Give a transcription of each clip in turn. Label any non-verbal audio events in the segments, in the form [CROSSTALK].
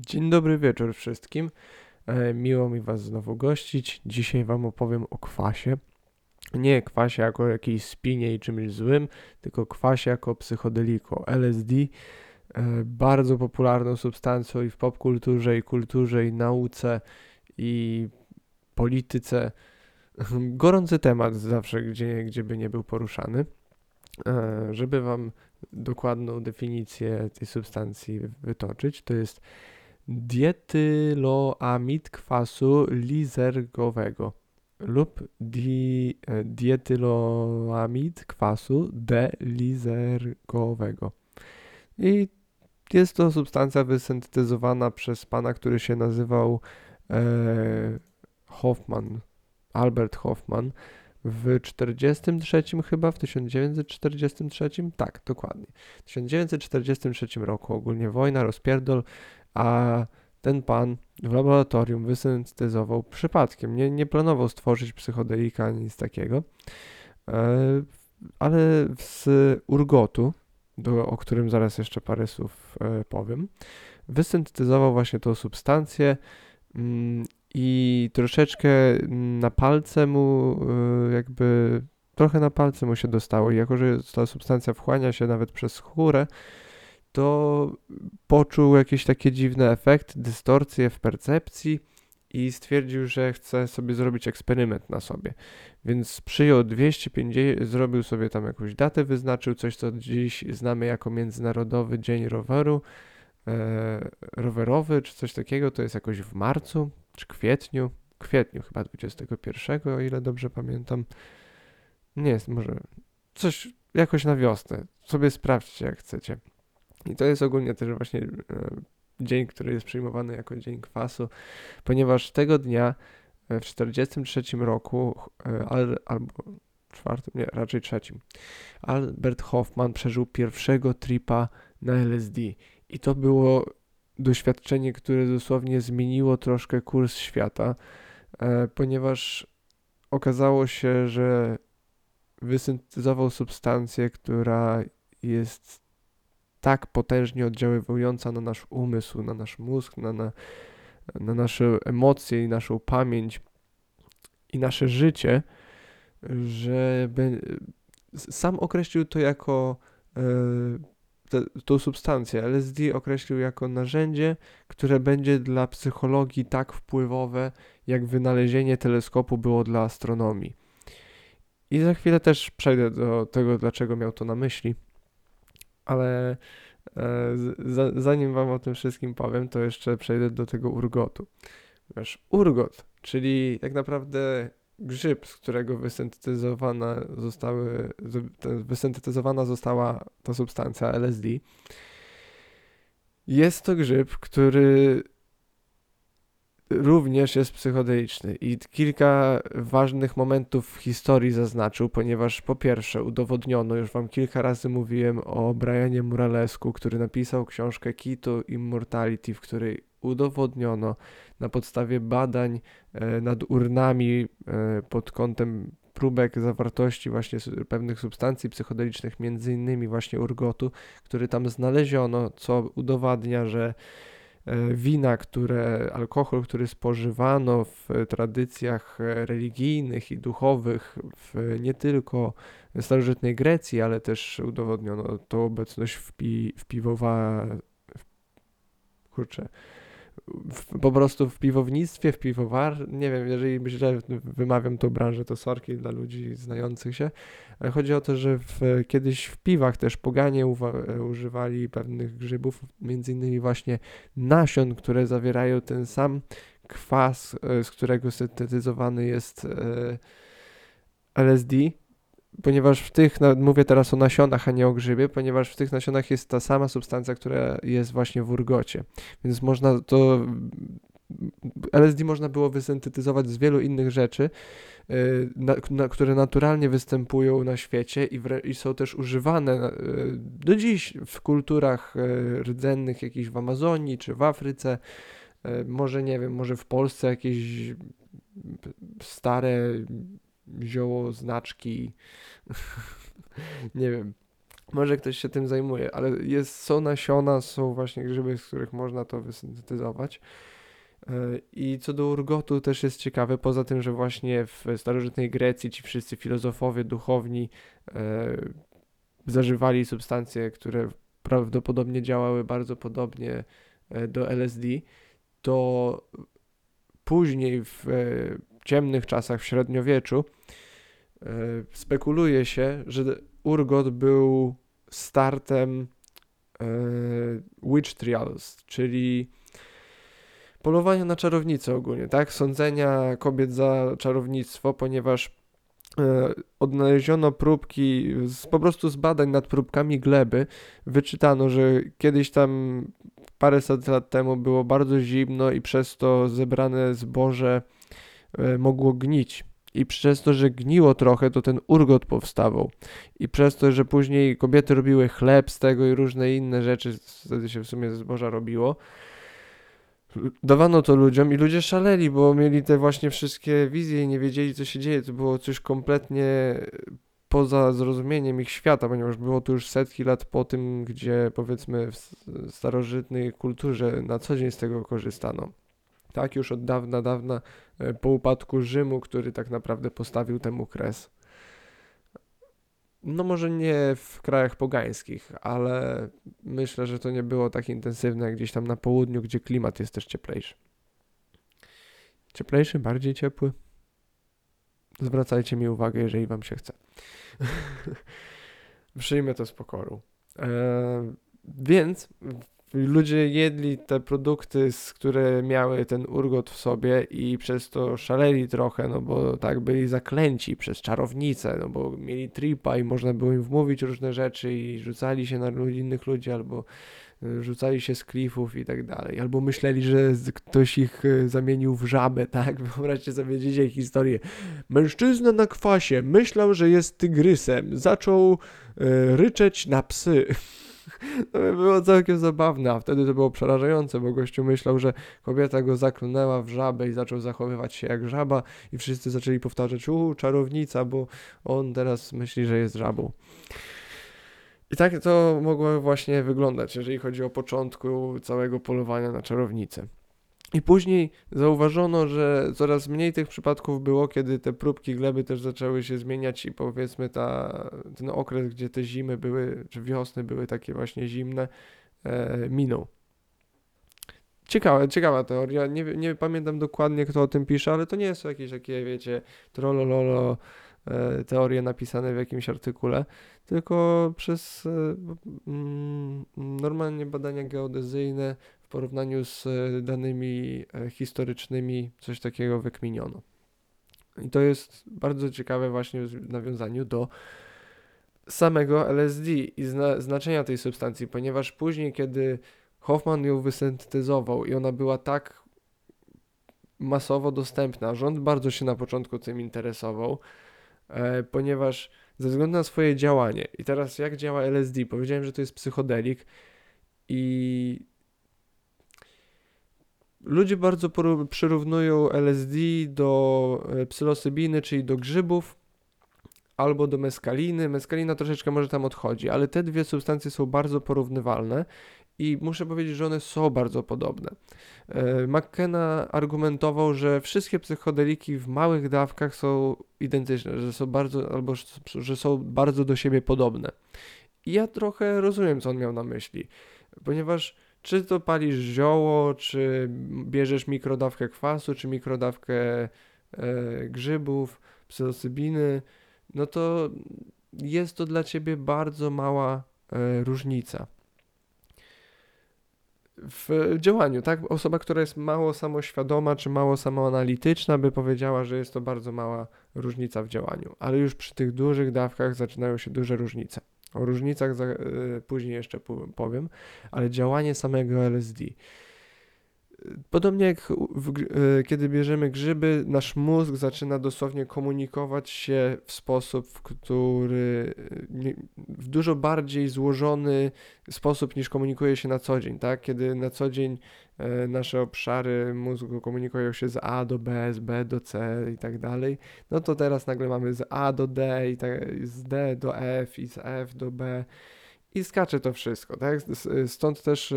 Dzień dobry wieczór wszystkim. E, miło mi Was znowu gościć. Dzisiaj Wam opowiem o kwasie. Nie kwasie jako jakiejś spinie i czymś złym, tylko kwasie jako psychodeliku. LSD, e, bardzo popularną substancją i w popkulturze, i kulturze, i nauce, i polityce. [LAUGHS] Gorący temat zawsze, gdzie, gdzie by nie był poruszany. E, żeby Wam dokładną definicję tej substancji wytoczyć, to jest dietyloamid kwasu lizergowego lub di, e, dietyloamid kwasu delizergowego. I jest to substancja wysyntetyzowana przez pana, który się nazywał e, Hoffman, Albert Hoffman w 43 chyba, w 1943, tak, dokładnie. W 1943 roku ogólnie wojna, rozpierdol, a ten pan w laboratorium wysyntetyzował przypadkiem, nie, nie planował stworzyć psychodelika ani nic takiego, e, ale z urgotu, do, o którym zaraz jeszcze parę słów e, powiem, wysyntetyzował właśnie tą substancję mm, i troszeczkę na palce mu e, jakby trochę na palce mu się dostało. I jako, że ta substancja wchłania się nawet przez skórę, to poczuł jakieś takie dziwne efekty, dystorsje w percepcji i stwierdził, że chce sobie zrobić eksperyment na sobie. Więc przyjął 250, zrobił sobie tam jakąś datę, wyznaczył coś, co dziś znamy jako Międzynarodowy Dzień Roweru, e, rowerowy, czy coś takiego, to jest jakoś w marcu, czy kwietniu, kwietniu chyba 21, o ile dobrze pamiętam. Nie jest, może coś jakoś na wiosnę. Sobie sprawdźcie, jak chcecie. I to jest ogólnie też właśnie e, dzień, który jest przyjmowany jako dzień kwasu, ponieważ tego dnia e, w 1943 roku, e, al, albo czwartym, nie, raczej trzecim, Albert Hoffman przeżył pierwszego tripa na LSD. I to było doświadczenie, które dosłownie zmieniło troszkę kurs świata, ponieważ okazało się, że wysyntezował substancję, która jest tak potężnie oddziaływująca na nasz umysł, na nasz mózg, na, na, na nasze emocje i naszą pamięć i nasze życie, że sam określił to jako e, tą substancję. LSD określił jako narzędzie, które będzie dla psychologii tak wpływowe, jak wynalezienie teleskopu było dla astronomii. I za chwilę też przejdę do tego, dlaczego miał to na myśli ale e, zanim wam o tym wszystkim powiem, to jeszcze przejdę do tego urgotu. Wiesz, urgot, czyli tak naprawdę grzyb, z którego wysyntetyzowana, zostały, wysyntetyzowana została ta substancja LSD. Jest to grzyb, który również jest psychodeliczny i kilka ważnych momentów w historii zaznaczył, ponieważ po pierwsze udowodniono, już wam kilka razy mówiłem o Brianie Muralesku, który napisał książkę Keto Immortality, w której udowodniono na podstawie badań e, nad urnami e, pod kątem próbek zawartości właśnie pewnych substancji psychodelicznych, między innymi właśnie urgotu, który tam znaleziono, co udowadnia, że wina, które, alkohol, który spożywano w tradycjach religijnych i duchowych w nie tylko starożytnej Grecji, ale też udowodniono tą obecność w, pi, w piwowa, kurczę, w, po prostu w piwownictwie, w piwowar, nie wiem, jeżeli źle wymawiam tą branżę, to sorki dla ludzi znających się, ale chodzi o to, że w, kiedyś w piwach też poganie uwa- używali pewnych grzybów, między innymi właśnie nasion, które zawierają ten sam kwas, e, z którego syntetyzowany jest e, LSD, ponieważ w tych, mówię teraz o nasionach, a nie o grzybie, ponieważ w tych nasionach jest ta sama substancja, która jest właśnie w urgocie. Więc można to. LSD można było wysyntetyzować z wielu innych rzeczy, y, na, na, które naturalnie występują na świecie i, w, i, są też używane y, do dziś w kulturach y, rdzennych, jakichś w Amazonii czy w Afryce. Może nie wiem, może w Polsce jakieś stare zioło, znaczki, [LAUGHS] nie wiem. Może ktoś się tym zajmuje, ale jest, są nasiona, są właśnie grzyby, z których można to wysyntetyzować. E, I co do urgotu też jest ciekawe, poza tym, że właśnie w starożytnej Grecji ci wszyscy filozofowie, duchowni e, zażywali substancje, które prawdopodobnie działały bardzo podobnie e, do LSD, to później w ciemnych czasach, w średniowieczu, spekuluje się, że urgot był startem witch trials, czyli polowania na czarownicę ogólnie, tak? Sądzenia kobiet za czarownictwo, ponieważ e, odnaleziono próbki, z, po prostu z badań nad próbkami gleby wyczytano, że kiedyś tam paręset lat temu było bardzo zimno i przez to zebrane zboże e, mogło gnić. I przez to, że gniło trochę, to ten urgot powstawał. I przez to, że później kobiety robiły chleb z tego i różne inne rzeczy, wtedy się w sumie ze zboża robiło, dawano to ludziom i ludzie szaleli, bo mieli te właśnie wszystkie wizje i nie wiedzieli, co się dzieje. To było coś kompletnie poza zrozumieniem ich świata, ponieważ było to już setki lat po tym, gdzie powiedzmy w starożytnej kulturze na co dzień z tego korzystano. Tak, już od dawna, dawna e, po upadku Rzymu, który tak naprawdę postawił temu kres. No może nie w krajach pogańskich, ale myślę, że to nie było tak intensywne jak gdzieś tam na południu, gdzie klimat jest też cieplejszy. Cieplejszy, bardziej ciepły. Zwracajcie mi uwagę, jeżeli wam się chce. [LAUGHS] Przyjmę to z pokorą. Eee, więc ludzie jedli te produkty, które miały ten urgot w sobie i przez to szaleli trochę, no bo tak byli zaklęci przez czarownicę, no bo mieli tripa i można było im wmówić różne rzeczy i rzucali się na innych ludzi albo y, rzucali się z klifów i tak dalej, albo myśleli, że ktoś ich y, zamienił w żabę, [LAUGHS] tak? Wyobraźcie sobie dzisiaj historię. Mężczyzna na kwasie myślał, że jest tygrysem, zaczął y, ryczeć na psy. [LAUGHS] To by było całkiem zabawne, a wtedy to było przerażające, bo gościu myślał, że kobieta go zaklnęła w żabę i zaczął zachowywać się jak żaba i wszyscy zaczęli powtarzać, u, czarownica, bo on teraz myśli, że jest żabą. I tak to mogło właśnie wyglądać, jeżeli chodzi o początku całego polowania na czarownicę. I później zauważono, że coraz mniej tych przypadków było, kiedy te próbki gleby też zaczęły się zmieniać i powiedzmy ta, ten okres, gdzie te zimy były, czy wiosny były takie właśnie zimne, e, minął. Ciekawa, teoria. Nie, nie pamiętam dokładnie, kto o tym pisze, ale to nie są jakieś takie, wiecie, trollololo e, teorie napisane w jakimś artykule, tylko przez e, mm, normalnie badania geodezyjne porównaniu z e, danymi e, historycznymi coś takiego wykminiono. I to jest bardzo ciekawe właśnie w nawiązaniu do samego LSD i zna znaczenia tej substancji, ponieważ później, kiedy Hoffman ją wysyntetyzował i ona była tak masowo dostępna, rząd bardzo się na początku tym interesował, e, ponieważ ze względu na swoje działanie, i teraz jak działa LSD, powiedziałem, że to jest psychodelik i Ludzie bardzo przyrównują LSD do e, psylosybiny, czyli do grzybów, albo do meskaliny. Meskalina troszeczkę może tam odchodzi, ale te dwie substancje są bardzo porównywalne i muszę powiedzieć, że one są bardzo podobne. E, McKenna argumentował, że wszystkie psychodeliki w małych dawkach są identyczne, że są bardzo, albo że są bardzo do siebie podobne. I ja trochę rozumiem, co on miał na myśli, ponieważ czy to palisz zioło, czy bierzesz mikrodawkę kwasu, czy mikrodawkę e, grzybów, psylocybiny, no to jest to dla ciebie bardzo mała e, różnica w działaniu, tak? Osoba, która jest mało samoświadoma czy mało samoanalityczna, by powiedziała, że jest to bardzo mała różnica w działaniu, ale już przy tych dużych dawkach zaczynają się duże różnice. O różnicach za, y, później jeszcze powiem, ale działanie samego LSD. Podobnie jak w, e, kiedy bierzemy grzyby, nasz mózg zaczyna dosłownie komunikować się w sposób, w który w dużo bardziej złożony sposób niż komunikuje się na co dzień, tak? Kiedy na co dzień e, nasze obszary mózgu komunikują się z A do B, z B do C i tak dalej, no to teraz nagle mamy z A do D i tak, z D do F i z F do B i skacze to wszystko, tak? Stąd też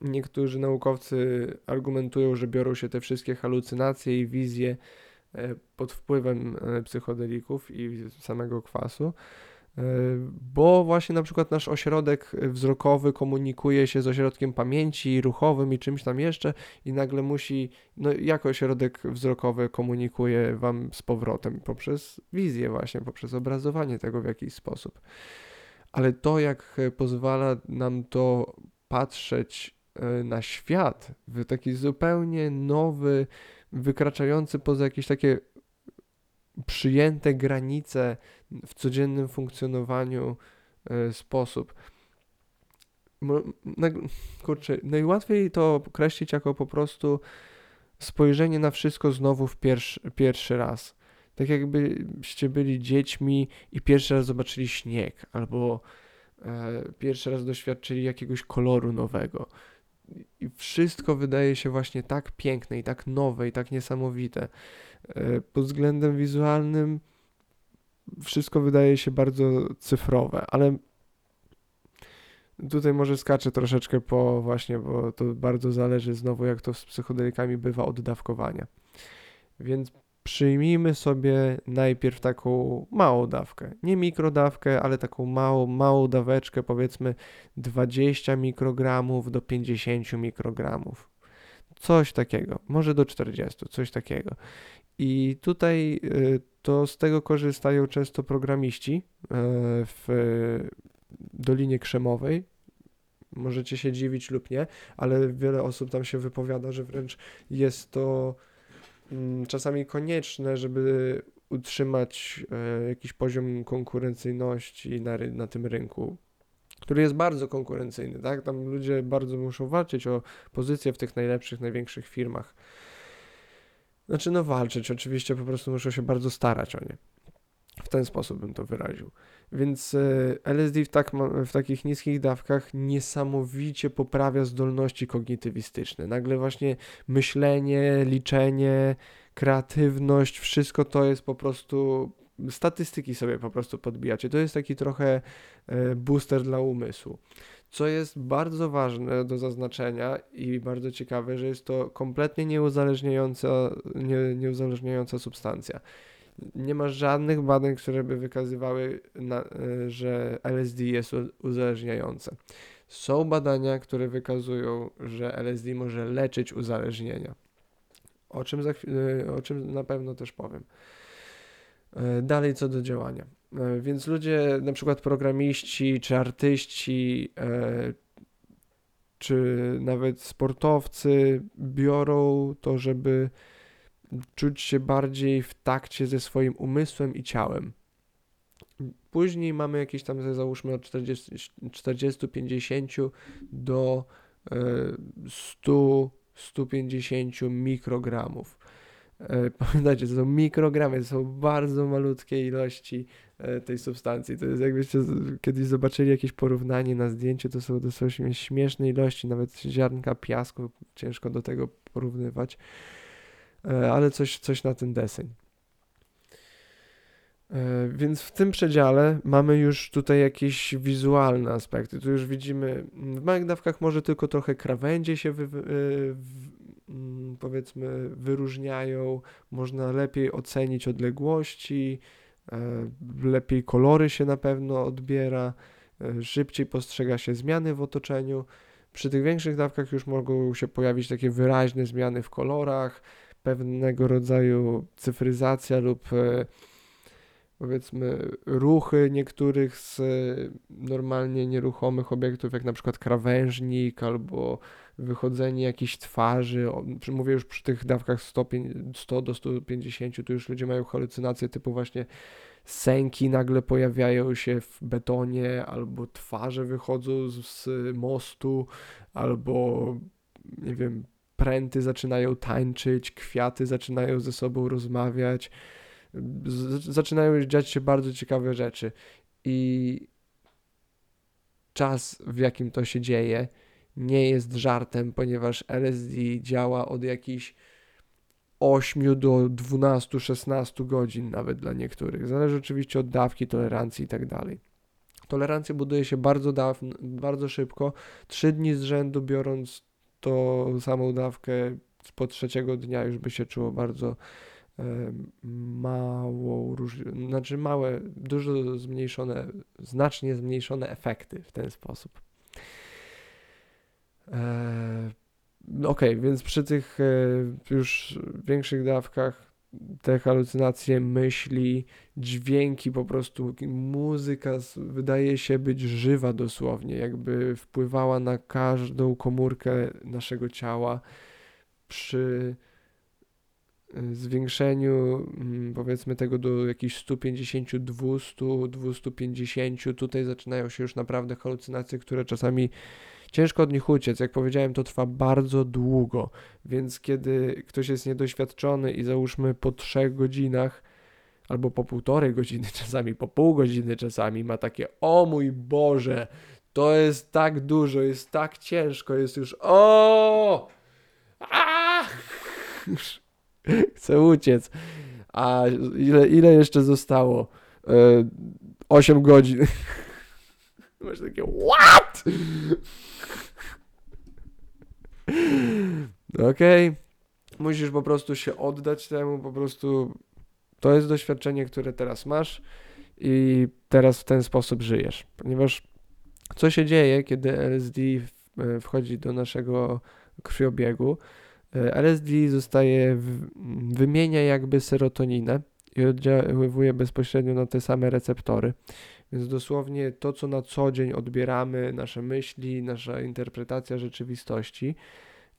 Niektórzy naukowcy argumentują, że biorą się te wszystkie halucynacje i wizje e, pod wpływem e, psychodelików i samego kwasu, e, bo właśnie na przykład nasz ośrodek wzrokowy komunikuje się z ośrodkiem pamięci ruchowym i czymś tam jeszcze i nagle musi, no jak ośrodek wzrokowy komunikuje wam z powrotem poprzez wizję właśnie, poprzez obrazowanie tego w jakiś sposób. Ale to jak pozwala nam to patrzeć na świat w taki zupełnie nowy, wykraczający poza jakieś takie przyjęte granice w codziennym funkcjonowaniu e, sposób. Kurczę, najłatwiej to określić jako po prostu spojrzenie na wszystko znowu w pierwszy, pierwszy raz. Tak jakbyście byli dziećmi i pierwszy raz zobaczyli śnieg, albo e, pierwszy raz doświadczyli jakiegoś koloru nowego i wszystko wydaje się właśnie tak piękne i tak nowe i tak niesamowite. E, pod względem wizualnym wszystko wydaje się bardzo cyfrowe, ale tutaj może skaczę troszeczkę po właśnie, bo to bardzo zależy znowu jak to z psychodelikami bywa od dawkowania. Więc przyjmijmy sobie najpierw taką małą dawkę. Nie mikrodawkę, ale taką małą, małą daweczkę, powiedzmy 20 mikrogramów do 50 mikrogramów. Coś takiego, może do 40, coś takiego. I tutaj y, to z tego korzystają często programiści y, w Dolinie Krzemowej, możecie się dziwić lub nie, ale wiele osób tam się wypowiada, że wręcz jest to czasami konieczne, żeby utrzymać e, jakiś poziom konkurencyjności na, na tym rynku, który jest bardzo konkurencyjny, tak? Tam ludzie bardzo muszą walczyć o pozycję w tych najlepszych, największych firmach. Znaczy, no walczyć, oczywiście po prostu muszą się bardzo starać o nie. W ten sposób bym to wyraził. Więc e, LSD w, tak, w takich niskich dawkach niesamowicie poprawia zdolności kognitywistyczne. Nagle właśnie myślenie, liczenie, kreatywność, wszystko to jest po prostu statystyki sobie po prostu podbijacie. To jest taki trochę e, booster dla umysłu. Co jest bardzo ważne do zaznaczenia i bardzo ciekawe, że jest to kompletnie nieuzależniająca, nie, nieuzależniająca substancja nie ma żadnych badań, które by wykazywały, na, e, że LSD jest uzależniające. Są badania, które wykazują, że LSD może leczyć uzależnienia. O czym, za, e, o czym na pewno też powiem. E, dalej co do działania. Więc ludzie, na przykład programiści, czy artyści, czy nawet sportowcy biorą to, żeby czuć się bardziej w takcie ze swoim umysłem i ciałem. Później mamy jakieś tam, załóżmy od 40-50 do 100-150 e, mikrogramów. E, [LAUGHS] pamiętajcie, to są mikrogramy, to są bardzo malutkie ilości e, tej substancji. To jest jakbyście kiedyś zobaczyli jakieś porównanie na zdjęciu, to są dosyć śmieszne ilości, nawet ziarnka piasku, ciężko do tego porównywać. E, ale coś, coś na ten deseń. E, więc w tym przedziale mamy już tutaj jakieś wizualne aspekty. Tu już widzimy, w małych dawkach może tylko trochę krawędzie się wy, wy, mm, powiedzmy wyróżniają, można lepiej ocenić odległości, e, lepiej kolory się na pewno odbiera, szybciej postrzega się zmiany w otoczeniu. Przy tych większych dawkach już mogą się pojawić takie wyraźne zmiany w kolorach, pewnego rodzaju cyfryzacja lub e, powiedzmy ruchy niektórych z normalnie nieruchomych obiektów, jak na przykład krawężnik albo wychodzenie jakiejś twarzy. Mówię już przy tych dawkach 100, 100 do 150, to już ludzie mają halucynacje typu właśnie sęki nagle pojawiają się w betonie, albo twarze wychodzą z mostu, albo nie wiem, pręty zaczynają tańczyć, kwiaty zaczynają ze sobą rozmawiać, zaczynają dziać się bardzo ciekawe rzeczy. I czas, w jakim to się dzieje, nie jest żartem, ponieważ LSD działa od jakichś 8 do 12-16 godzin nawet dla niektórych. Zależy oczywiście od dawki, tolerancji i tak dalej. Tolerancję buduje się bardzo, dawno, bardzo szybko. Trzy dni z rzędu biorąc tą samą dawkę po trzeciego dnia już by się czuło bardzo małą różnicę, znaczy małe, dużo zmniejszone, znacznie zmniejszone efekty w ten sposób. E, ok, więc przy tych e, już większych dawkach te halucynacje, myśli, dźwięki, po prostu muzyka wydaje się być żywa dosłownie, jakby wpływała na każdą komórkę naszego ciała. Przy e, zwiększeniu mm, powiedzmy tego do jakichś 150, 200, 250, tutaj zaczynają się już naprawdę halucynacje, które czasami Ciężko od nich uciec. Jak powiedziałem, to trwa bardzo długo, więc kiedy ktoś jest niedoświadczony i załóżmy po trzech godzinach albo po półtorej godziny, [LAUGHS] czasami po pół godziny, czasami ma takie: O mój Boże, to jest tak dużo, jest tak ciężko, jest już o! A! [LAUGHS] Chcę uciec. A ile, ile jeszcze zostało? E, 8 godzin. [LAUGHS] Masz takie, what? Okej, okay. musisz po prostu się oddać temu, po prostu to jest doświadczenie, które teraz masz i teraz w ten sposób żyjesz, ponieważ co się dzieje, kiedy LSD e, wchodzi do naszego krwiobiegu? E, LSD zostaje, wymienia jakby serotoninę i oddziaływuje bezpośrednio na te same receptory. Więc dosłownie to, co na co dzień odbieramy, nasze myśli, nasza interpretacja rzeczywistości,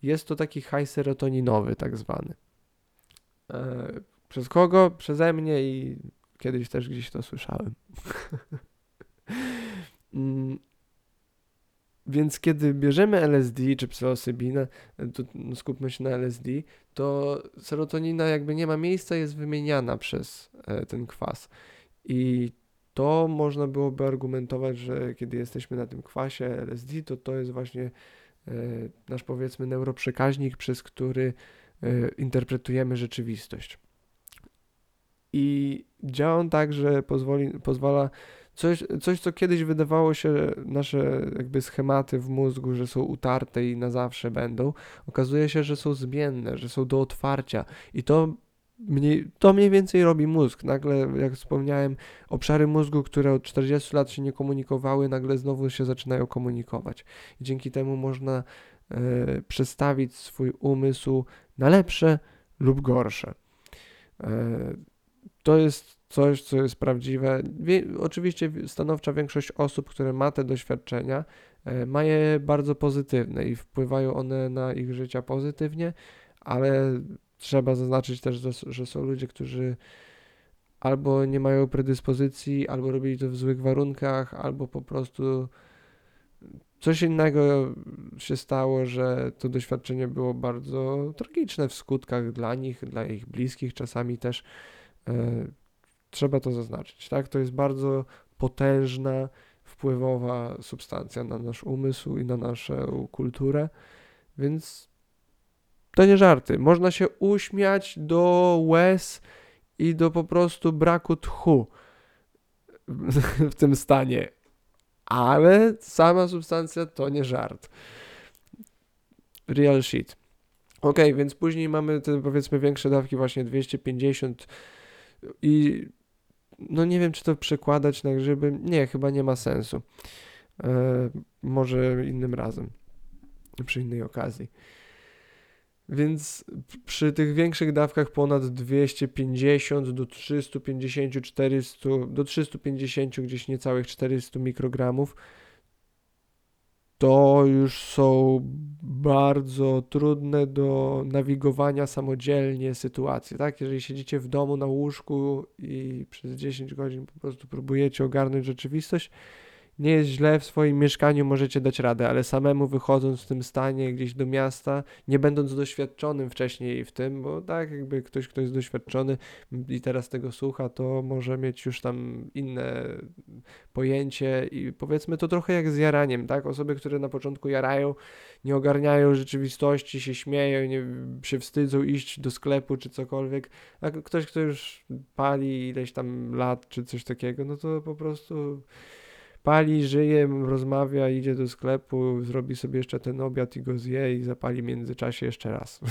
jest to taki high serotoninowy, tak zwany. E, przez kogo? Przeze mnie i kiedyś też gdzieś to słyszałem. [LAUGHS] mm, więc kiedy bierzemy LSD czy psylosybinę, to no skupmy się na LSD, to serotonina jakby nie ma miejsca, jest wymieniana przez e, ten kwas. I to można byłoby argumentować, że kiedy jesteśmy na tym kwasie LSD, to to jest właśnie e, nasz powiedzmy neuroprzekaźnik, przez który e, interpretujemy rzeczywistość. I działa on tak, że pozwoli, pozwala coś, coś, co kiedyś wydawało się, nasze jakby schematy w mózgu, że są utarte i na zawsze będą, okazuje się, że są zmienne, że są do otwarcia. I to mniej, to mniej więcej robi mózg. Nagle, jak wspomniałem, obszary mózgu, które od 40 lat się nie komunikowały, nagle znowu się zaczynają komunikować. I dzięki temu można e, przestawić swój umysł na lepsze lub gorsze. E, to jest coś, co jest prawdziwe. Wie, oczywiście stanowcza większość osób, które ma te doświadczenia, e, ma je bardzo pozytywne i wpływają one na ich życia pozytywnie, ale trzeba zaznaczyć też, że są ludzie, którzy albo nie mają predyspozycji, albo robili to w złych warunkach, albo po prostu coś innego się stało, że to doświadczenie było bardzo tragiczne w skutkach dla nich, dla ich bliskich, czasami też e, trzeba to zaznaczyć, tak? To jest bardzo potężna, wpływowa substancja na nasz umysł i na naszą kulturę, więc to nie żarty. Można się uśmiać do łez i do po prostu braku tchu w tym stanie. Ale sama substancja to nie żart. Real shit. Ok, więc później mamy te powiedzmy większe dawki, właśnie 250 i no nie wiem, czy to przekładać na grzyby. Nie, chyba nie ma sensu. E, może innym razem, przy innej okazji. Więc przy tych większych dawkach ponad 250 do 350, 400, do 350 gdzieś niecałych 400 mikrogramów to już są bardzo trudne do nawigowania samodzielnie sytuacje, tak? Jeżeli siedzicie w domu na łóżku i przez 10 godzin po prostu próbujecie ogarnąć rzeczywistość, nie jest źle w swoim mieszkaniu, możecie dać radę, ale samemu wychodząc w tym stanie gdzieś do miasta, nie będąc doświadczonym wcześniej w tym, bo tak jakby ktoś, kto jest doświadczony i teraz tego słucha, to może mieć już tam inne pojęcie i powiedzmy to trochę jak z jaraniem, tak? Osoby, które na początku jarają, nie ogarniają rzeczywistości, się śmieją, nie, się wstydzą iść do sklepu czy cokolwiek, a ktoś, kto już pali ileś tam lat czy coś takiego, no to po prostu pali, żyje, rozmawia, idzie do sklepu, zrobi sobie jeszcze ten obiad i go zje i zapali w międzyczasie jeszcze raz. [LAUGHS]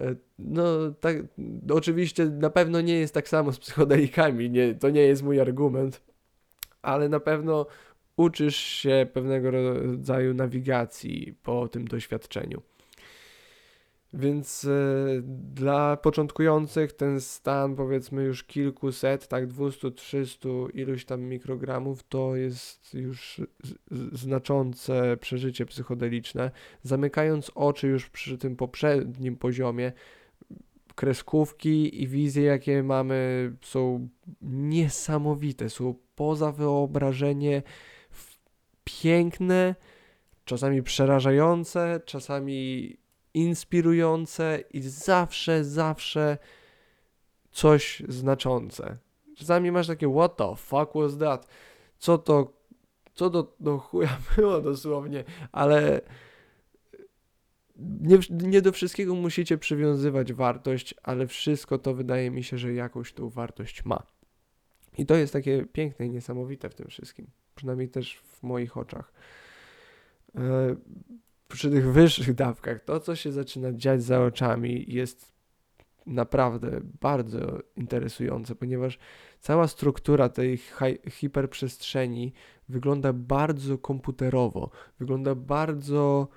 E, no, tak, oczywiście na pewno nie jest tak samo z psychodelikami, nie, to nie jest mój argument, ale na pewno uczysz się pewnego rodzaju nawigacji po tym doświadczeniu. Więc y, dla początkujących ten stan powiedzmy już kilkuset, tak 200, 300 iluś tam mikrogramów to jest już znaczące przeżycie psychodeliczne. Zamykając oczy już przy tym poprzednim poziomie, kreskówki i wizje, jakie mamy, są niesamowite, są poza wyobrażenie piękne, czasami przerażające, czasami inspirujące i zawsze, zawsze coś znaczące. Czasami masz takie what the fuck was that? Co to, co do, do chuja [LAUGHS] było dosłownie, ale nie, nie do wszystkiego musicie przywiązywać wartość, ale wszystko to wydaje mi się, że jakąś tą wartość ma. I to jest takie piękne i niesamowite w tym wszystkim. Przynajmniej też w moich oczach. Przy tych wyższych dawkach, to co się zaczyna dziać za oczami jest naprawdę bardzo interesujące, ponieważ cała struktura tej hiperprzestrzeni wygląda bardzo komputerowo, wygląda bardzo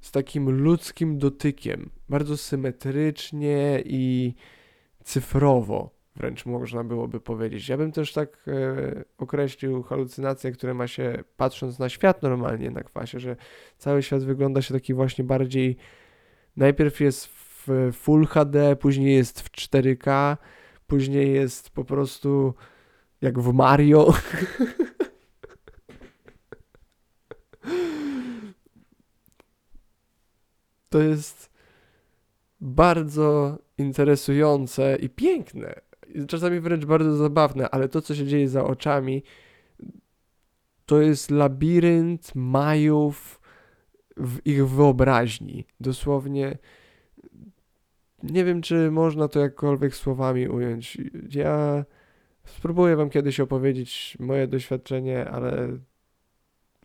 z takim ludzkim dotykiem, bardzo symetrycznie i cyfrowo wręcz można byłoby powiedzieć. Ja bym też tak e, określił halucynacje, które ma się patrząc na świat normalnie na kwasie, że cały świat wygląda się taki właśnie bardziej najpierw jest w Full HD, później jest w 4K, później jest po prostu jak w Mario. [LAUGHS] to jest bardzo interesujące i piękne czasami wręcz bardzo zabawne, ale to, co się dzieje za oczami, to jest labirynt majów w ich wyobraźni. Dosłownie nie wiem, czy można to jakkolwiek słowami ująć. Ja spróbuję wam kiedyś opowiedzieć moje doświadczenie, ale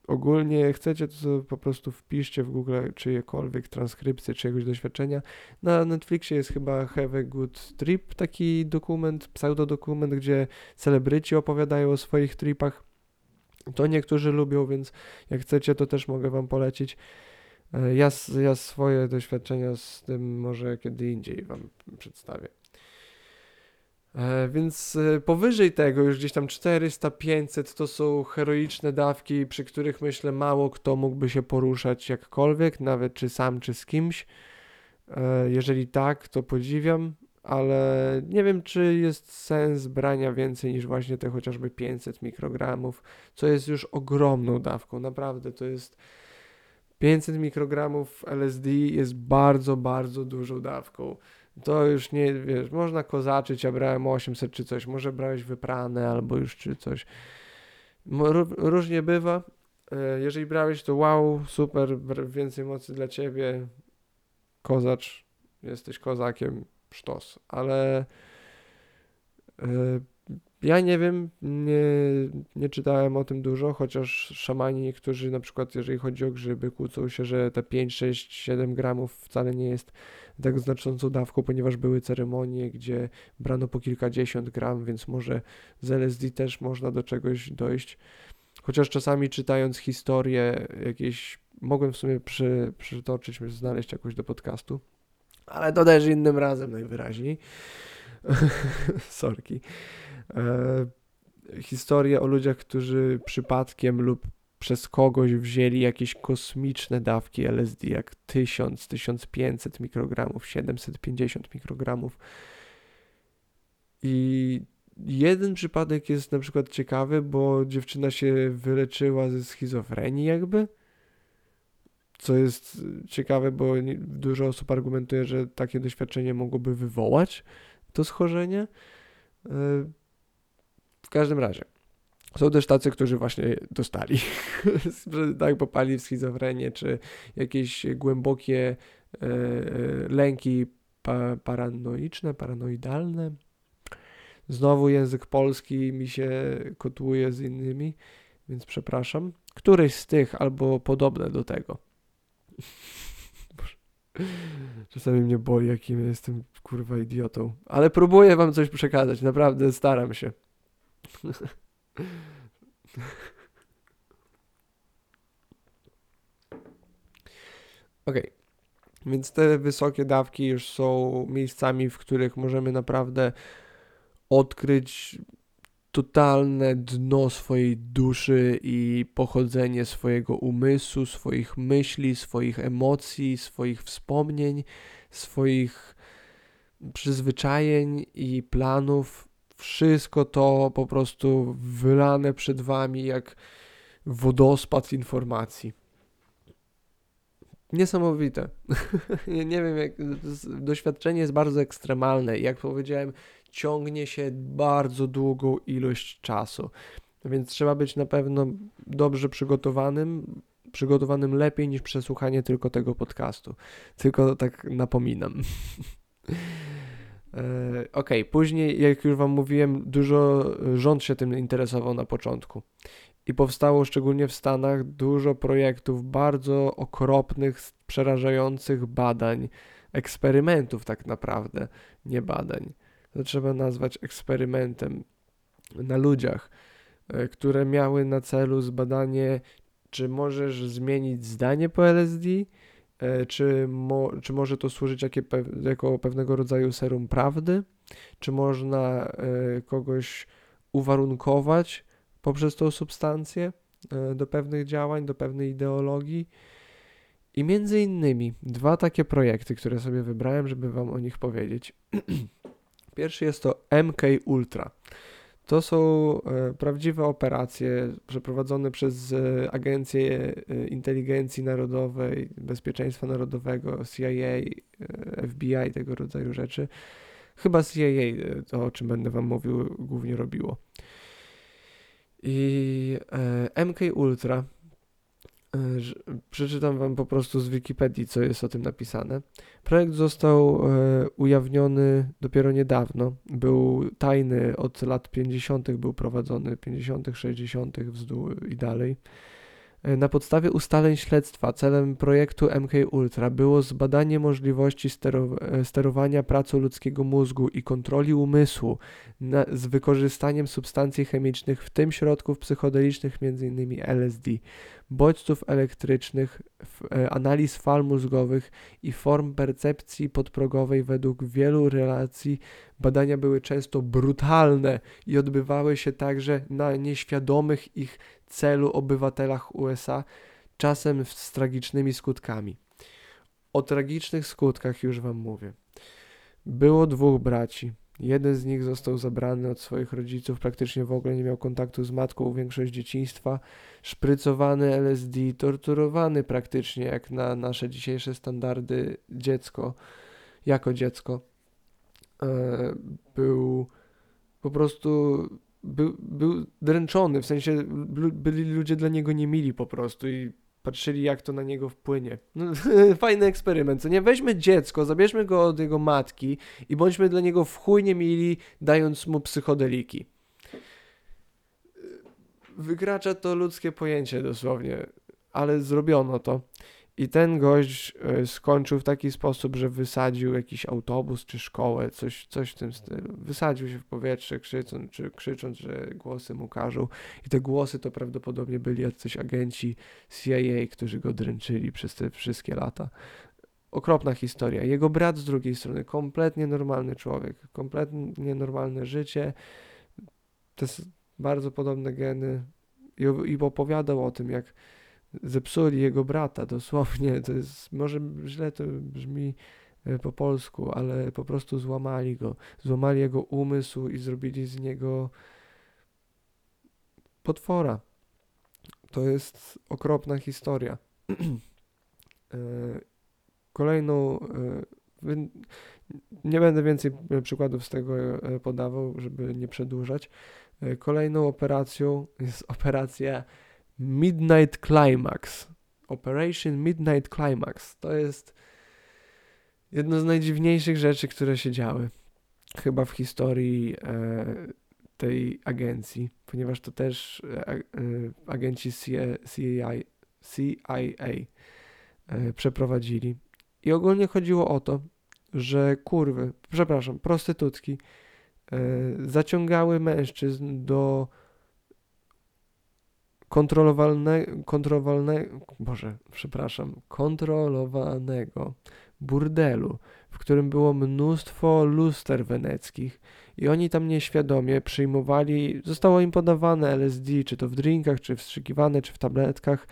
ogólnie chcecie, to po prostu wpiszcie w Google czyjekolwiek transkrypcje czyjegoś doświadczenia. Na Netflixie jest chyba Have a Good Trip, taki dokument, pseudodokument, gdzie celebryci opowiadają o swoich tripach. To niektórzy lubią, więc jak chcecie, to też mogę wam polecić. E, ja, ja swoje doświadczenia z tym może kiedy indziej wam przedstawię. E, więc e, powyżej tego, już gdzieś tam 400-500 to są heroiczne dawki, przy których myślę mało kto mógłby się poruszać jakkolwiek, nawet czy sam, czy z kimś. E, jeżeli tak, to podziwiam, ale nie wiem, czy jest sens brania więcej niż właśnie te chociażby 500 mikrogramów, co jest już ogromną dawką. Naprawdę to jest 500 mikrogramów LSD jest bardzo, bardzo dużą dawką to już nie, wiesz, można kozaczyć, ja brałem 800 czy coś, może brałeś wyprane albo już czy coś. Różnie bywa. E, jeżeli brałeś, to wow, super, więcej mocy dla ciebie, kozacz, jesteś kozakiem, sztos, ale e, ja nie wiem, nie, nie czytałem o tym dużo, chociaż szamani niektórzy, na przykład jeżeli chodzi o grzyby, kłócą się, że te 5, 6, 7 gramów wcale nie jest tak znaczącą dawką, ponieważ były ceremonie, gdzie brano po kilkadziesiąt gram, więc może z LSD też można do czegoś dojść. Chociaż czasami czytając historię jakieś, mogłem w sumie przy, przytoczyć, znaleźć jakoś do podcastu, ale to też innym razem najwyraźniej. [LAUGHS] Sorki. E, historię o ludziach, którzy przypadkiem lub przez kogoś wzięli jakieś kosmiczne dawki LSD, jak 1000, 1500 mikrogramów, 750 mikrogramów. I jeden przypadek jest na przykład ciekawy, bo dziewczyna się wyleczyła ze schizofrenii jakby. Co jest ciekawe, bo dużo osób argumentuje, że takie doświadczenie mogłoby wywołać to schorzenie. W każdym razie. Są też tacy, którzy właśnie dostali, [LAUGHS] tak, popali w schizofrenię, czy jakieś głębokie e, e, lęki pa, paranoiczne, paranoidalne. Znowu język polski mi się kotłuje z innymi, więc przepraszam. Któryś z tych albo podobne do tego. [LAUGHS] Czasami mnie boli, jakim jestem kurwa idiotą. Ale próbuję wam coś przekazać, naprawdę staram się. Ok, więc te wysokie dawki już są miejscami, w których możemy naprawdę odkryć totalne dno swojej duszy i pochodzenie swojego umysłu, swoich myśli, swoich emocji, swoich wspomnień, swoich przyzwyczajeń i planów. Wszystko to po prostu wylane przed wami jak wodospad informacji. Niesamowite. [LAUGHS] nie wiem, jak, doświadczenie jest bardzo ekstremalne. Jak powiedziałem, ciągnie się bardzo długą ilość czasu. Więc trzeba być na pewno dobrze przygotowanym, przygotowanym lepiej niż przesłuchanie tylko tego podcastu. Tylko tak napominam. [LAUGHS] E, ok, później, jak już Wam mówiłem, dużo rząd się tym interesował na początku. I powstało szczególnie w Stanach dużo projektów bardzo okropnych, przerażających badań, eksperymentów tak naprawdę, nie badań to trzeba nazwać eksperymentem na ludziach, e, które miały na celu zbadanie, czy możesz zmienić zdanie po LSD, e, czy, mo, czy może to służyć jakie, jako pewnego rodzaju serum prawdy, czy można e, kogoś uwarunkować poprzez tą substancję do pewnych działań, do pewnej ideologii. I między innymi dwa takie projekty, które sobie wybrałem, żeby Wam o nich powiedzieć. [CLEARS THROAT] Pierwszy jest to MK Ultra. To są e, prawdziwe operacje przeprowadzone przez e, Agencję e, Inteligencji Narodowej, Bezpieczeństwa Narodowego, CIA, FBI, tego rodzaju rzeczy. Chyba CIA, to o czym będę Wam mówił, głównie robiło. I MK Ultra przeczytam Wam po prostu z Wikipedii, co jest o tym napisane. Projekt został e, ujawniony dopiero niedawno. Był tajny od lat 50., był prowadzony 50., 60. i dalej. E, na podstawie ustaleń śledztwa celem projektu MK Ultra było zbadanie możliwości sterowania pracą ludzkiego mózgu i kontroli umysłu na, z wykorzystaniem substancji chemicznych, w tym środków psychodelicznych, m.in. LSD bodźców elektrycznych, e, analiz fal mózgowych i form percepcji podprogowej według wielu relacji badania były często brutalne i odbywały się także na nieświadomych ich celu obywatelach USA, czasem z tragicznymi skutkami. O tragicznych skutkach już Wam mówię. Było dwóch braci. Jeden z nich został zabrany od swoich rodziców, praktycznie w ogóle nie miał kontaktu z matką większość dzieciństwa, szprycowany LSD, torturowany praktycznie jak na nasze dzisiejsze standardy dziecko, jako dziecko. E, był po prostu był, był dręczony, w sensie byli ludzie dla niego niemili po prostu i patrzyli, jak to na niego wpłynie. No, [LAUGHS] fajny eksperyment, co nie? Weźmy dziecko, zabierzmy go od jego matki i bądźmy dla niego w chuj niemili, dając mu psychodeliki. Wykracza to ludzkie pojęcie dosłownie, ale zrobiono to. I ten gość e, skończył w taki sposób, że wysadził jakiś autobus czy szkołę, coś, coś w tym stylu. Wysadził się w powietrze, krzycząc, czy krzycząc, że głosy mu każą. I te głosy to prawdopodobnie byli jacyś agenci CIA, którzy go dręczyli przez te wszystkie lata. Okropna historia. Jego brat z drugiej strony, kompletnie normalny człowiek, kompletnie normalne życie. Bardzo podobne geny. I, i opowiadał o tym, jak zepsuli jego brata, dosłownie, to jest, może źle to brzmi e, po polsku, ale po prostu złamali go. Złamali jego umysł i zrobili z niego potwora. To jest okropna historia. [CLEARS THROAT] E, kolejną, e, nie będę więcej przykładów z tego podawał, żeby nie przedłużać. Kolejną operacją jest operacja Midnight Climax. Operation Midnight Climax. To jest jedno z najdziwniejszych rzeczy, które się działy chyba w historii e, tej agencji, ponieważ to też e, e agenci CIA, CIA e, przeprowadzili. I ogólnie chodziło o to, że kurwy, przepraszam, prostytutki e, zaciągały mężczyzn do kontrolowalne, kontrolowalne, Boże, przepraszam, kontrolowanego burdelu, w którym było mnóstwo luster weneckich i oni tam nieświadomie przyjmowali, zostało im podawane LSD, czy to w drinkach, czy wstrzykiwane, czy w tabletkach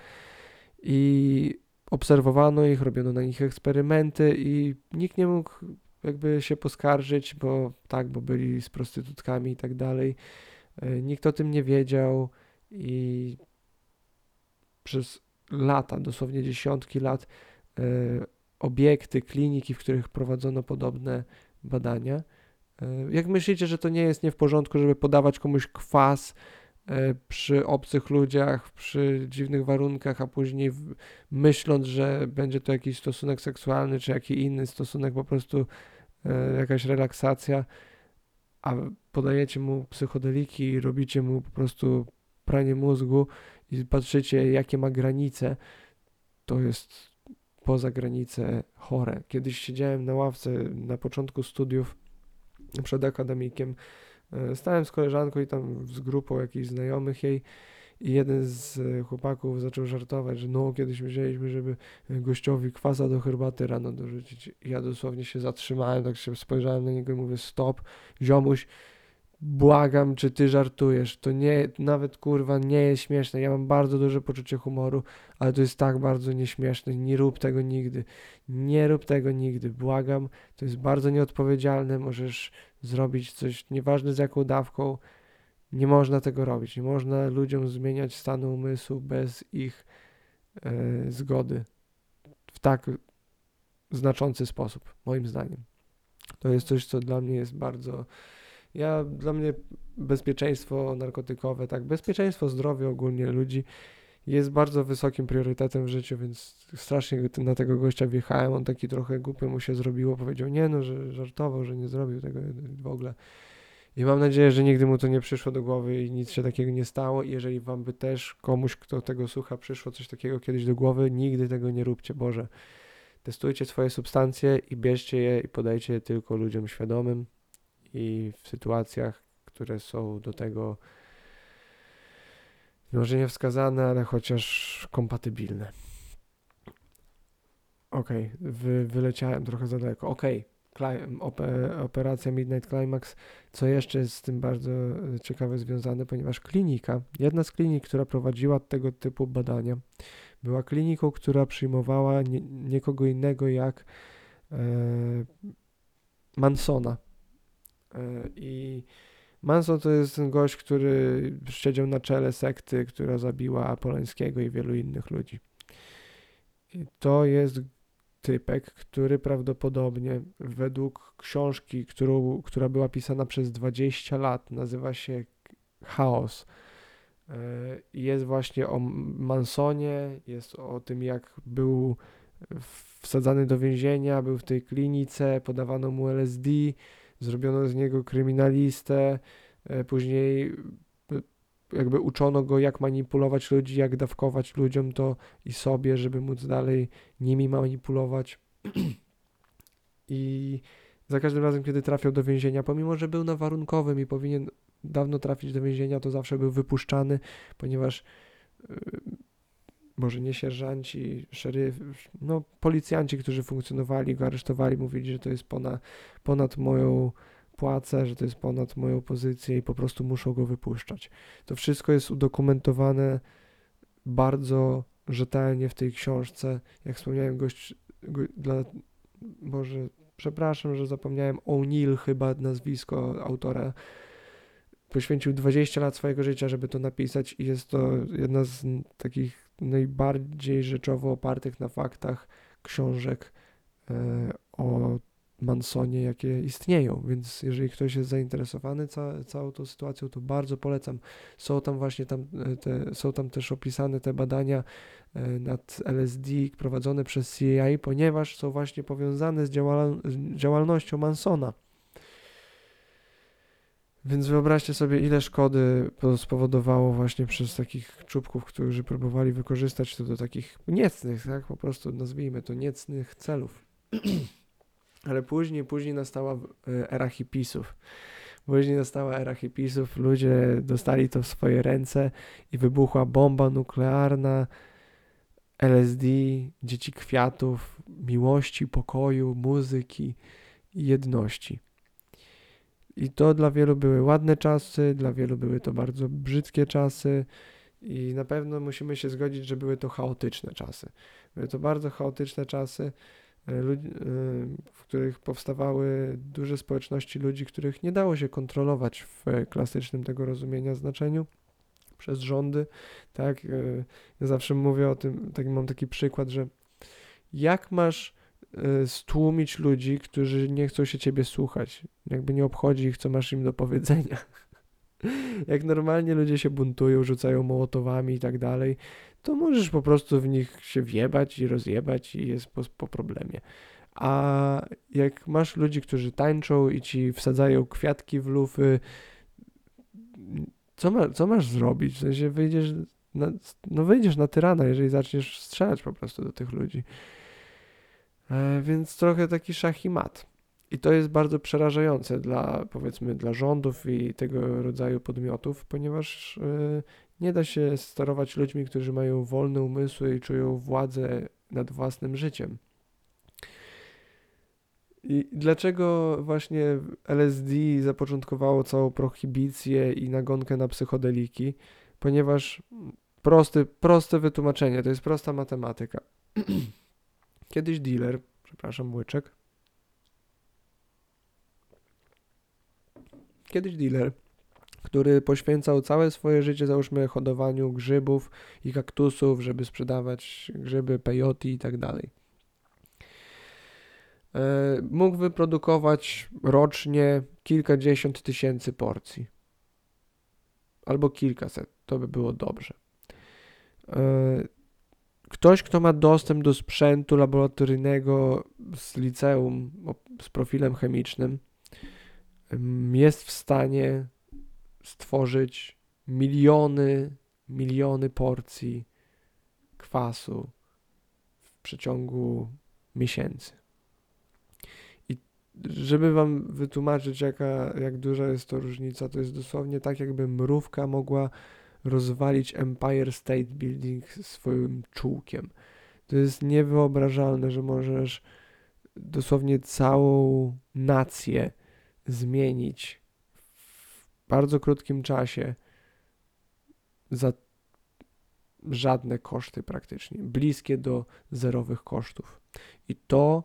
i obserwowano ich, robiono na nich eksperymenty i nikt nie mógł jakby się poskarżyć, bo tak, bo byli z prostytutkami i tak dalej. E, nikt o tym nie wiedział i przez lata, dosłownie dziesiątki lat, e, obiekty, kliniki, w których prowadzono podobne badania. E, jak myślicie, że to nie jest nie w porządku, żeby podawać komuś kwas e, przy obcych ludziach, przy dziwnych warunkach, a później myśląc, że będzie to jakiś stosunek seksualny, czy jakiś inny stosunek, po prostu jakaś relaksacja, a podajecie mu psychodeliki i robicie mu po prostu pranie mózgu i patrzycie, jakie ma granice, to jest poza granicę chore. Kiedyś siedziałem na ławce na początku studiów przed akademikiem, e, stałem z koleżanką i tam z grupą jakichś znajomych jej i jeden z chłopaków zaczął żartować, że no kiedyś myśleliśmy, żeby gościowi kwasa do herbaty rano dorzucić. Ja dosłownie się zatrzymałem, tak się spojrzałem na niego i mówię stop, ziomuś, Błagam, czy ty żartujesz? To nie, nawet kurwa nie jest śmieszne. Ja mam bardzo duże poczucie humoru, ale to jest tak bardzo nieśmieszne. Nie rób tego nigdy. Nie rób tego nigdy. Błagam, to jest bardzo nieodpowiedzialne. Możesz zrobić coś, nieważne z jaką dawką. Nie można tego robić. Nie można ludziom zmieniać stanu umysłu bez ich e, zgody w tak znaczący sposób, moim zdaniem. To jest coś, co dla mnie jest bardzo ja, dla mnie bezpieczeństwo narkotykowe, tak, bezpieczeństwo, zdrowie ogólnie ludzi jest bardzo wysokim priorytetem w życiu, więc strasznie na tego gościa wjechałem, on taki trochę głupio mu się zrobiło, powiedział nie no, że żartował, że nie zrobił tego w ogóle. I mam nadzieję, że nigdy mu to nie przyszło do głowy i nic się takiego nie stało. I jeżeli wam by też komuś, kto tego słucha, przyszło coś takiego kiedyś do głowy, nigdy tego nie róbcie, Boże. Testujcie swoje substancje i bierzcie je i podajcie je tylko ludziom świadomym, i w sytuacjach, które są do tego może nie wskazane, ale chociaż kompatybilne. Ok, wy, wyleciałem trochę za daleko. Ok, operacja Midnight Climax. Co jeszcze jest z tym bardzo ciekawe związane, ponieważ klinika, jedna z klinik, która prowadziła tego typu badania, była kliniką, która przyjmowała nie, nikogo innego jak e, Mansona, E, I Manson to jest ten gość, który siedział na czele sekty, która zabiła Polańskiego i wielu innych ludzi. I to jest typek, który prawdopodobnie według książki, którą, która była pisana przez 20 lat, nazywa się Chaos. E, jest właśnie o Mansonie, jest o tym, jak był wsadzany do więzienia, był w tej klinice, podawano mu LSD, zrobiono z niego kryminalistę, e, później e, jakby uczono go, jak manipulować ludzi, jak dawkować ludziom to i sobie, żeby móc dalej nimi manipulować. [CLEARS THROAT] I za każdym razem, kiedy trafiał do więzienia, pomimo że był na warunkowym i powinien dawno trafić do więzienia, to zawsze był wypuszczany, ponieważ e, może nie sierżanci, szeryf, no policjanci, którzy funkcjonowali, go aresztowali, mówili, że to jest ponad, ponad moją płacę, że to jest ponad moją pozycję i po prostu muszą go wypuszczać. To wszystko jest udokumentowane bardzo rzetelnie w tej książce. Jak wspomniałem, gość, go, dla, może przepraszam, że zapomniałem, O'Neill chyba nazwisko autora, poświęcił 20 lat swojego życia, żeby to napisać i jest to jedna z takich najbardziej rzeczowo opartych na faktach książek e, o Mansonie, jakie istnieją, więc jeżeli ktoś jest zainteresowany ca całą tą sytuacją, to bardzo polecam. Są tam właśnie tam, e, te, są tam też opisane te badania e, nad LSD prowadzone przez CIA, ponieważ są właśnie powiązane z, działal z działalnością Mansona. Więc wyobraźcie sobie, ile szkody spowodowało właśnie przez takich czubków, którzy próbowali wykorzystać to do takich niecnych, tak? Po prostu nazwijmy to niecnych celów. [CLEARS THROAT] Ale później, później nastała e, era hipisów. Później nastała era hipisów, ludzie dostali to w swoje ręce i wybuchła bomba nuklearna, LSD, dzieci kwiatów, miłości, pokoju, muzyki i jedności. I to dla wielu były ładne czasy, dla wielu były to bardzo brzydkie czasy i na pewno musimy się zgodzić, że były to chaotyczne czasy. Były to bardzo chaotyczne czasy, e, e, w których powstawały duże społeczności ludzi, których nie dało się kontrolować w klasycznym tego rozumienia znaczeniu przez rządy. Tak, e, ja zawsze mówię o tym, tak mam taki przykład, że jak masz stłumić ludzi, którzy nie chcą się ciebie słuchać. Jakby nie obchodzi ich, co masz im do powiedzenia. [LAUGHS] Jak normalnie ludzie się buntują, rzucają mołotowami i tak dalej, to możesz po prostu w nich się wjebać i rozjebać i jest po, po problemie. A jak masz ludzi, którzy tańczą i ci wsadzają kwiatki w lufy, co, ma, co masz zrobić? W sensie wyjdziesz na, no wyjdziesz na tyrana, jeżeli zaczniesz strzelać po prostu do tych ludzi. E, więc trochę taki szach i mat. I to jest bardzo przerażające dla, powiedzmy, dla rządów i tego rodzaju podmiotów, ponieważ e, nie da się sterować ludźmi, którzy mają wolne umysły i czują władzę nad własnym życiem. I dlaczego właśnie LSD zapoczątkowało całą prohibicję i nagonkę na psychodeliki? Ponieważ prosty, proste wytłumaczenie, to jest prosta matematyka. [CLEARS THROAT] Kiedyś dealer, przepraszam, łyczek. Kiedyś dealer, który poświęcał całe swoje życie, załóżmy, hodowaniu grzybów i kaktusów, żeby sprzedawać grzyby, peyote i tak dalej. E, mógł wyprodukować rocznie kilkadziesiąt tysięcy porcji. Albo kilkaset, to by było dobrze. Ktoś, kto ma dostęp do sprzętu laboratoryjnego z liceum z profilem chemicznym, jest w stanie stworzyć miliony, miliony porcji kwasu w przeciągu miesięcy. I żeby wam wytłumaczyć, jaka, jak duża jest to różnica, to jest dosłownie tak, jakby mrówka mogła rozwalić Empire State Building swoim czułkiem. To jest niewyobrażalne, że możesz dosłownie całą nację zmienić w bardzo krótkim czasie za żadne koszty praktycznie, bliskie do zerowych kosztów. I to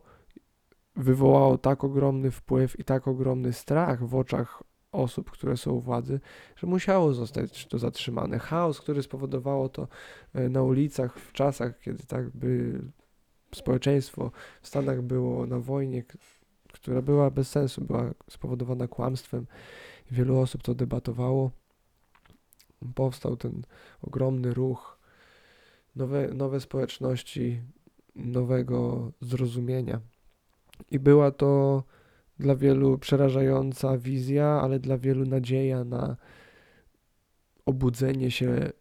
wywołało tak ogromny wpływ i tak ogromny strach w oczach osób, które są u władzy, że musiało zostać to zatrzymane. Chaos, który spowodowało to e, na ulicach w czasach, kiedy tak by społeczeństwo w Stanach było na wojnie, która była bez sensu, była spowodowana kłamstwem. Wielu osób to debatowało. Powstał ten ogromny ruch, nowe, nowe społeczności, nowego zrozumienia. I była to dla wielu przerażająca wizja, ale dla wielu nadzieja na obudzenie się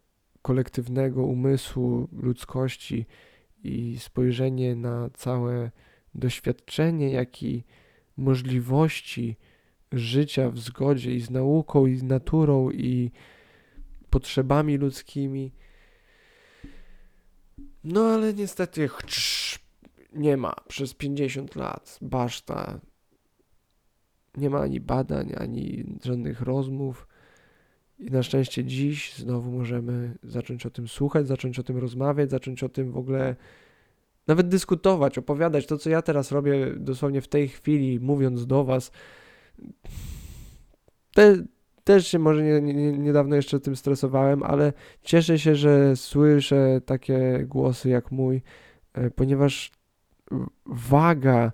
kolektywnego umysłu ludzkości i spojrzenie na całe doświadczenie, jak i możliwości życia w zgodzie i z nauką, i z naturą, i potrzebami ludzkimi. No ale niestety chrz, nie ma przez 50 lat. Baszta nie ma ani badań, ani żadnych rozmów. I na szczęście dziś znowu możemy zacząć o tym słuchać, zacząć o tym rozmawiać, zacząć o tym w ogóle nawet dyskutować, opowiadać to, co ja teraz robię dosłownie w tej chwili, mówiąc do Was. Te, też się może nie, nie, niedawno jeszcze tym stresowałem, ale cieszę się, że słyszę takie głosy jak mój, e, ponieważ waga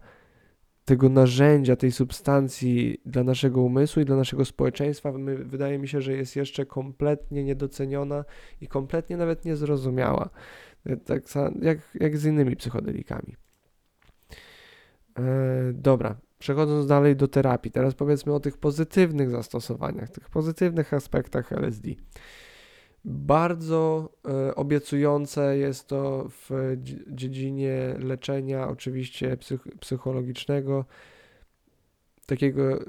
tego narzędzia, tej substancji dla naszego umysłu i dla naszego społeczeństwa, my, wydaje mi się, że jest jeszcze kompletnie niedoceniona i kompletnie nawet niezrozumiała. E, tak jak, jak z innymi psychodelikami. E, dobra, przechodząc dalej do terapii, teraz powiedzmy o tych pozytywnych zastosowaniach, tych pozytywnych aspektach LSD. Bardzo e, obiecujące jest to w dziedzinie leczenia, oczywiście psych psychologicznego, takiego, e,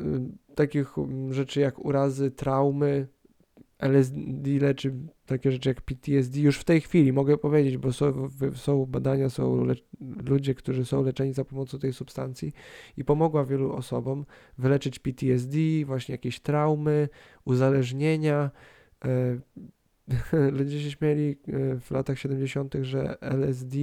takich rzeczy jak urazy, traumy. LSD leczy takie rzeczy jak PTSD już w tej chwili, mogę powiedzieć, bo są, są badania, są ludzie, którzy są leczeni za pomocą tej substancji i pomogła wielu osobom wyleczyć PTSD, właśnie jakieś traumy, uzależnienia. [LAUGHS] Ludzie się śmieli e, w latach 70., że LSD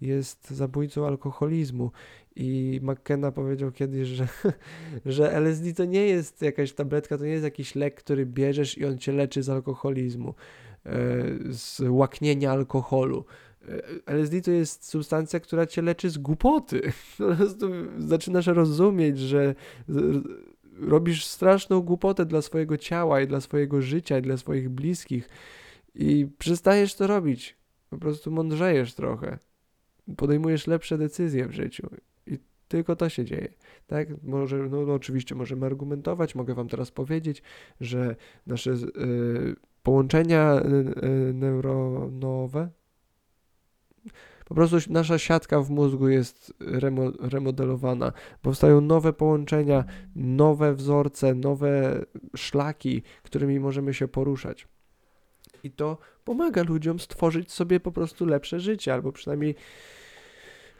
jest zabójcą alkoholizmu. I McKenna powiedział kiedyś, że, [LAUGHS] że LSD to nie jest jakaś tabletka, to nie jest jakiś lek, który bierzesz i on cię leczy z alkoholizmu, e, z łaknienia alkoholu. E, LSD to jest substancja, która cię leczy z głupoty. [LAUGHS] Po prostu zaczynasz rozumieć, że robisz straszną głupotę dla swojego ciała i dla swojego życia i dla swoich bliskich i przestajesz to robić. Po prostu mądrzejesz trochę. Podejmujesz lepsze decyzje w życiu. I tylko to się dzieje. Tak? Może, no, no oczywiście możemy argumentować, mogę wam teraz powiedzieć, że nasze y, połączenia y, y, neuronowe, po prostu nasza siatka w mózgu jest remo, remodelowana. Powstają nowe połączenia, nowe wzorce, nowe szlaki, którymi możemy się poruszać. I to pomaga ludziom stworzyć sobie po prostu lepsze życie, albo przynajmniej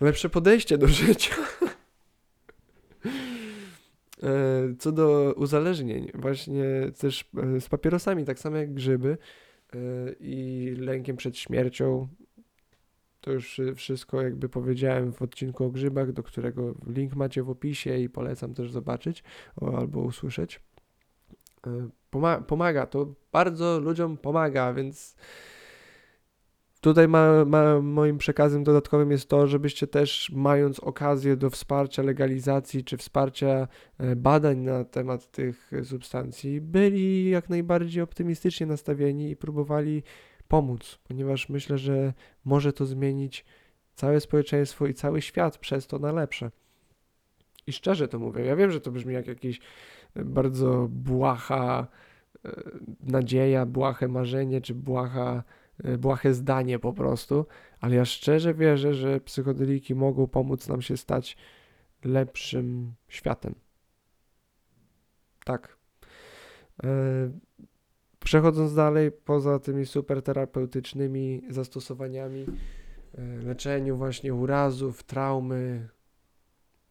lepsze podejście do życia. [LAUGHS] E, co do uzależnień, właśnie też e, z papierosami, tak samo jak grzyby e, i lękiem przed śmiercią, to już wszystko jakby powiedziałem w odcinku o grzybach, do którego link macie w opisie i polecam też zobaczyć albo usłyszeć. Pomaga, to bardzo ludziom pomaga, więc tutaj ma, ma, moim przekazem dodatkowym jest to, żebyście też mając okazję do wsparcia legalizacji czy wsparcia e, badań na temat tych substancji, byli jak najbardziej optymistycznie nastawieni i próbowali pomóc, ponieważ myślę, że może to zmienić całe społeczeństwo i cały świat przez to na lepsze. I szczerze to mówię. Ja wiem, że to brzmi jak jakiś bardzo błaha e, nadzieja, błahe marzenie, czy błaha, e, błahe zdanie po prostu, ale ja szczerze wierzę, że psychodeliki mogą pomóc nam się stać lepszym światem. Tak. E, przechodząc dalej, poza tymi super terapeutycznymi zastosowaniami, leczeniu właśnie urazów, traumy,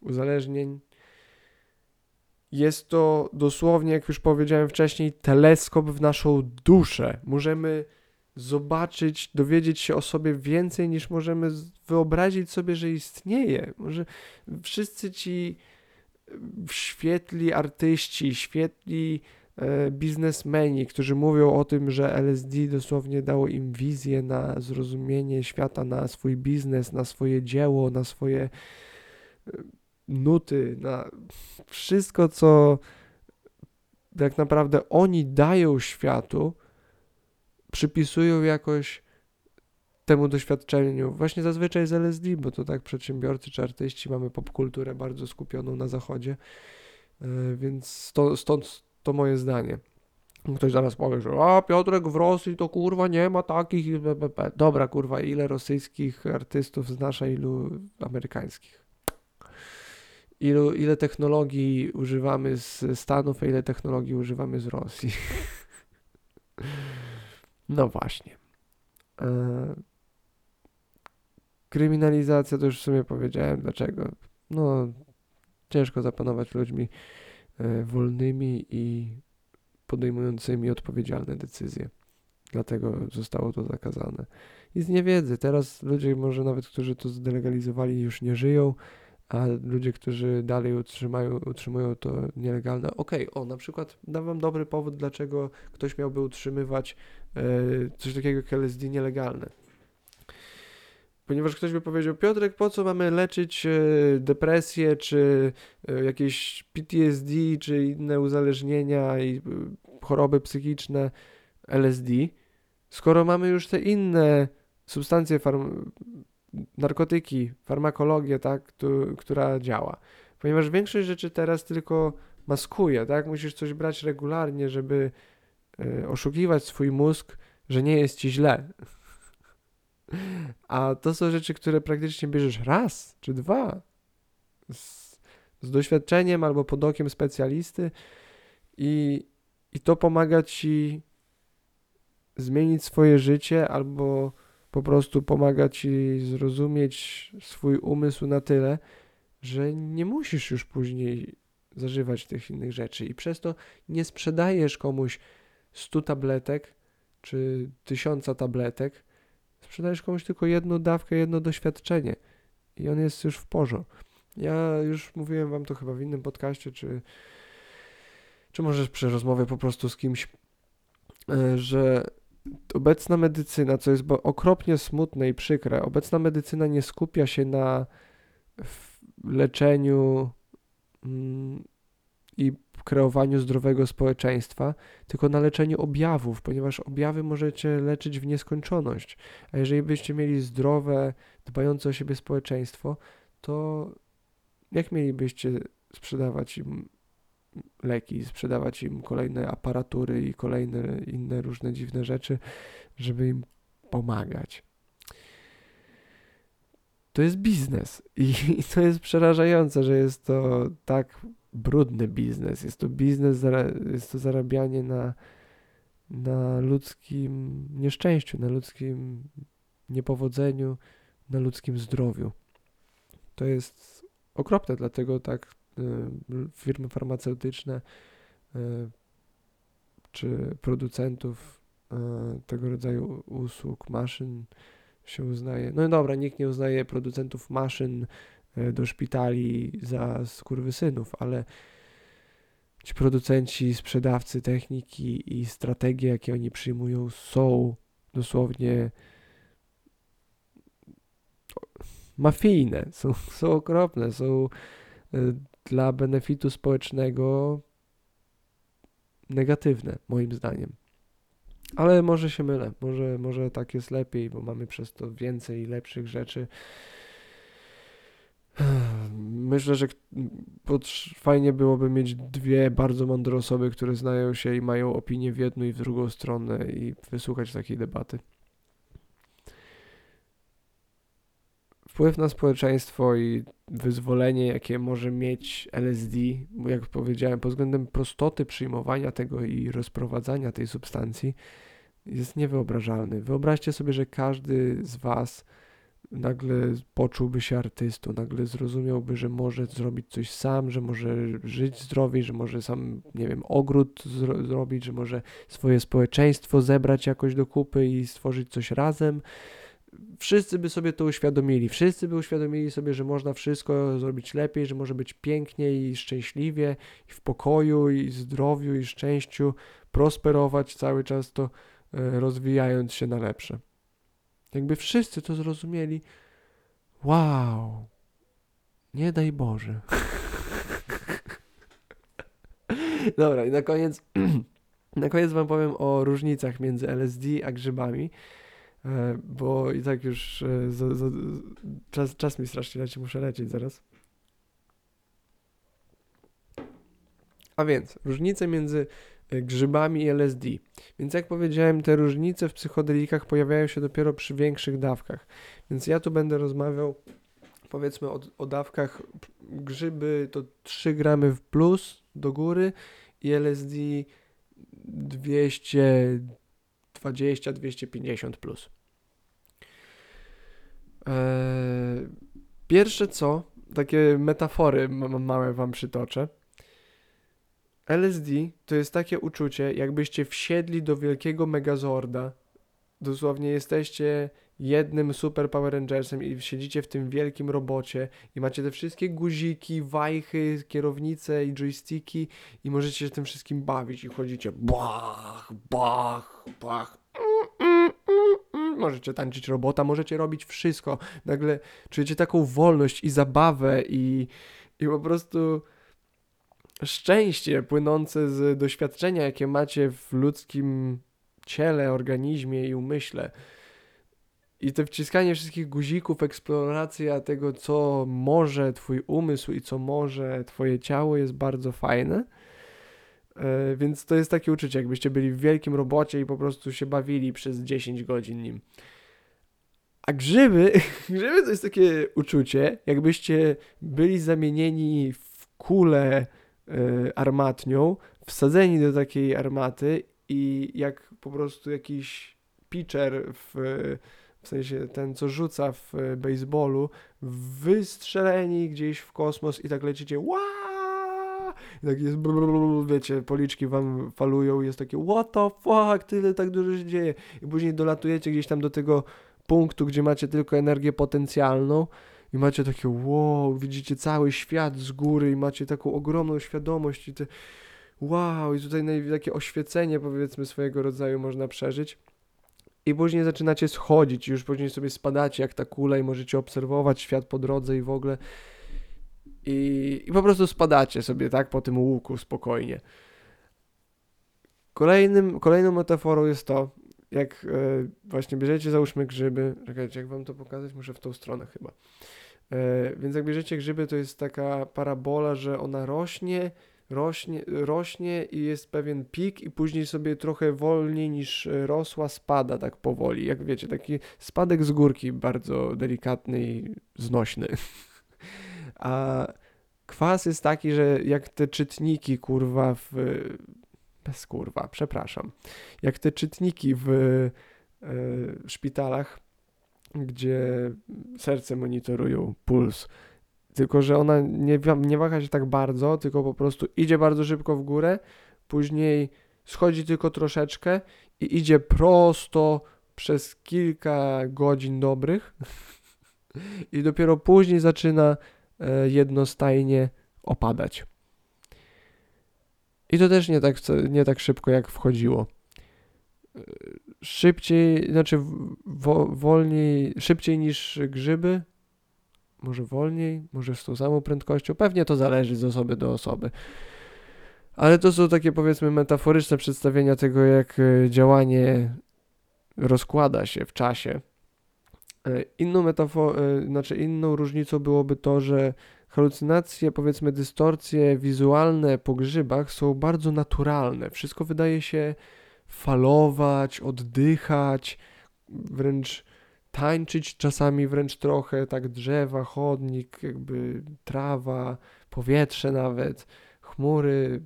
uzależnień, jest to dosłownie, jak już powiedziałem wcześniej, teleskop w naszą duszę. Możemy zobaczyć, dowiedzieć się o sobie więcej niż możemy wyobrazić sobie, że istnieje. Może wszyscy ci e, świetli artyści, świetli e, biznesmeni, którzy mówią o tym, że LSD dosłownie dało im wizję na zrozumienie świata, na swój biznes, na swoje dzieło, na swoje e, nuty, na wszystko, co tak naprawdę oni dają światu, przypisują jakoś temu doświadczeniu. Właśnie zazwyczaj z LSD, bo to tak przedsiębiorcy czy artyści mamy popkulturę bardzo skupioną na zachodzie, e, więc stąd to moje zdanie. Ktoś zaraz powie, że a Piotrek w Rosji to kurwa nie ma takich. Dobra, kurwa, ile rosyjskich artystów znasz, a ilu amerykańskich? ilu, ile technologii używamy z Stanów, a ile technologii używamy z Rosji. [LAUGHS] no właśnie. E, kryminalizacja to już w sumie powiedziałem dlaczego. No, ciężko zapanować ludźmi wolnymi i podejmującymi odpowiedzialne decyzje. dlatego zostało to zakazane. I z niewiedzy. Teraz ludzie, może nawet, którzy to zdelegalizowali, już nie żyją, a ludzie, którzy dalej utrzymają, utrzymują to nielegalne. Okej, okay, o, na przykład dam wam dobry powód, dlaczego ktoś miałby utrzymywać e, coś takiego jak LSD nielegalne. Ponieważ ktoś by powiedział, Piotrek, po co mamy leczyć e, depresję, czy e, jakieś PTSD, czy inne uzależnienia i e, choroby psychiczne LSD, skoro mamy już te inne substancje, farm narkotyki, farmakologię, tak, tu, która działa. Ponieważ większość rzeczy teraz tylko maskuje, tak? Musisz coś brać regularnie, żeby y, oszukiwać swój mózg, że nie jest ci źle. A to są rzeczy, które praktycznie bierzesz raz czy dwa z, z doświadczeniem albo pod okiem specjalisty i, i to pomaga ci zmienić swoje życie albo po prostu pomaga ci zrozumieć swój umysł na tyle, że nie musisz już później zażywać tych innych rzeczy i przez to nie sprzedajesz komuś 100 tabletek czy tysiąca tabletek, sprzedajesz komuś tylko jedną dawkę, jedno doświadczenie i on jest już w porządku. Ja już mówiłem wam to chyba w innym podcaście, czy, czy może przy rozmowie po prostu z kimś, e, że obecna medycyna, co jest okropnie smutne i przykre, obecna medycyna nie skupia się na leczeniu mm, i kreowaniu zdrowego społeczeństwa, tylko na leczeniu objawów, ponieważ objawy możecie leczyć w nieskończoność. A jeżeli byście mieli zdrowe, dbające o siebie społeczeństwo, to jak mielibyście sprzedawać im leki, sprzedawać im kolejne aparatury i kolejne inne różne dziwne rzeczy, żeby im pomagać. To jest biznes i to jest przerażające, że jest to tak brudny biznes. Jest to biznes, jest to zarabianie na, na ludzkim nieszczęściu, na ludzkim niepowodzeniu, na ludzkim zdrowiu. To jest okropne, dlatego tak Y, firmy farmaceutyczne y, czy producentów y, tego rodzaju usług, maszyn się uznaje. No dobra, nikt nie uznaje producentów maszyn do szpitali za skurwysynów, ale ci producenci, sprzedawcy techniki i strategie, jakie oni przyjmują, są dosłownie mafijne, są, są okropne, są dla benefitu społecznego negatywne, moim zdaniem. Ale może się mylę, może, może tak jest lepiej, bo mamy przez to więcej lepszych rzeczy. Myślę, że fajnie byłoby mieć dwie bardzo mądre osoby, które znają się i mają opinię w jedną i w drugą stronę i wysłuchać takiej debaty. wpływ na społeczeństwo i wyzwolenie, jakie może mieć LSD, jak powiedziałem, pod względem prostoty przyjmowania tego i rozprowadzania tej substancji, jest niewyobrażalny. Wyobraźcie sobie, że każdy z Was nagle poczułby się artystą, nagle zrozumiałby, że może zrobić coś sam, że może żyć zdrowiej, że może sam, nie wiem, ogród zro zrobić, że może swoje społeczeństwo zebrać jakoś do kupy i stworzyć coś razem wszyscy by sobie to uświadomili. Wszyscy by uświadomili sobie, że można wszystko zrobić lepiej, że może być pięknie i szczęśliwie, i w pokoju, i zdrowiu, i szczęściu, prosperować cały czas to e, rozwijając się na lepsze. Jakby wszyscy to zrozumieli, wow, nie daj Boże. [LAUGHS] Dobra, i na koniec, [CLEARS THROAT] na koniec Wam powiem o różnicach między LSD a grzybami. E, bo i tak już e, za, za, czas, czas mi strasznie leci, muszę lecieć zaraz. A więc różnice między grzybami i LSD. Więc jak powiedziałem, te różnice w psychodelikach pojawiają się dopiero przy większych dawkach. Więc ja tu będę rozmawiał powiedzmy o, o dawkach grzyby to 3 gramy w plus do góry i LSD 200 220-250 plus. Eee, pierwsze co, takie metafory małe wam przytoczę. LSD to jest takie uczucie, jakbyście wsiedli do wielkiego megazorda dosłownie jesteście jednym super Power Rangersem i siedzicie w tym wielkim robocie i macie te wszystkie guziki, wajchy, kierownice i joysticki i możecie się tym wszystkim bawić i chodzicie bach, bach, bach. Możecie tańczyć robota, możecie robić wszystko. Nagle czujecie taką wolność i zabawę i, i po prostu szczęście płynące z doświadczenia, jakie macie w ludzkim ciele, organizmie i umyśle. I to wciskanie wszystkich guzików, eksploracja tego, co może Twój umysł i co może Twoje ciało, jest bardzo fajne. E, więc to jest takie uczucie, jakbyście byli w wielkim robocie i po prostu się bawili przez 10 godzin nim. A grzyby, [LAUGHS] grzyby to jest takie uczucie, jakbyście byli zamienieni w kulę armatnią, wsadzeni do takiej armaty i jak po prostu jakiś pitcher w, w sensie ten, co rzuca w baseballu, wystrzeleni gdzieś w kosmos i tak lecicie Waa! I tak jest, wiecie, policzki wam falują jest takie what the fuck, tyle tak dużo się dzieje. I później dolatujecie gdzieś tam do tego punktu, gdzie macie tylko energię potencjalną i macie takie wow, widzicie cały świat z góry i macie taką ogromną świadomość i te wow, i tutaj takie oświecenie powiedzmy swojego rodzaju można przeżyć. I później zaczynacie schodzić, już później sobie spadacie jak ta kula i możecie obserwować świat po drodze i w ogóle. I, i po prostu spadacie sobie, tak, po tym łuku spokojnie. Kolejnym, kolejną metaforą jest to, jak e, właśnie bierzecie, załóżmy grzyby, czekajcie, jak wam to pokazać, muszę w tą stronę chyba. E, więc jak bierzecie grzyby, to jest taka parabola, że ona rośnie, rośnie, rośnie i jest pewien pik i później sobie trochę wolniej niż rosła spada tak powoli. Jak wiecie, taki spadek z górki bardzo delikatny i znośny. [LAUGHS] A kwas jest taki, że jak te czytniki kurwa w bez kurwa, przepraszam. Jak te czytniki w y, szpitalach, gdzie serce monitorują puls, tylko że ona nie, nie waha się tak bardzo, tylko po prostu idzie bardzo szybko w górę, później schodzi tylko troszeczkę i idzie prosto przez kilka godzin dobrych [LAUGHS] i dopiero później zaczyna e, jednostajnie opadać. I to też nie tak, nie tak szybko, jak wchodziło. Szybciej, znaczy wo, wolniej, szybciej niż grzyby, może wolniej, może z tą samą prędkością, pewnie to zależy z osoby do osoby. Ale to są takie powiedzmy metaforyczne przedstawienia tego, jak e, działanie rozkłada się w czasie. E, inną metaforą, e, znaczy inną różnicą byłoby to, że halucynacje, powiedzmy dystorsje wizualne po grzybach są bardzo naturalne. Wszystko wydaje się falować, oddychać, wręcz tańczyć czasami wręcz trochę, tak drzewa, chodnik, jakby trawa, powietrze nawet, chmury,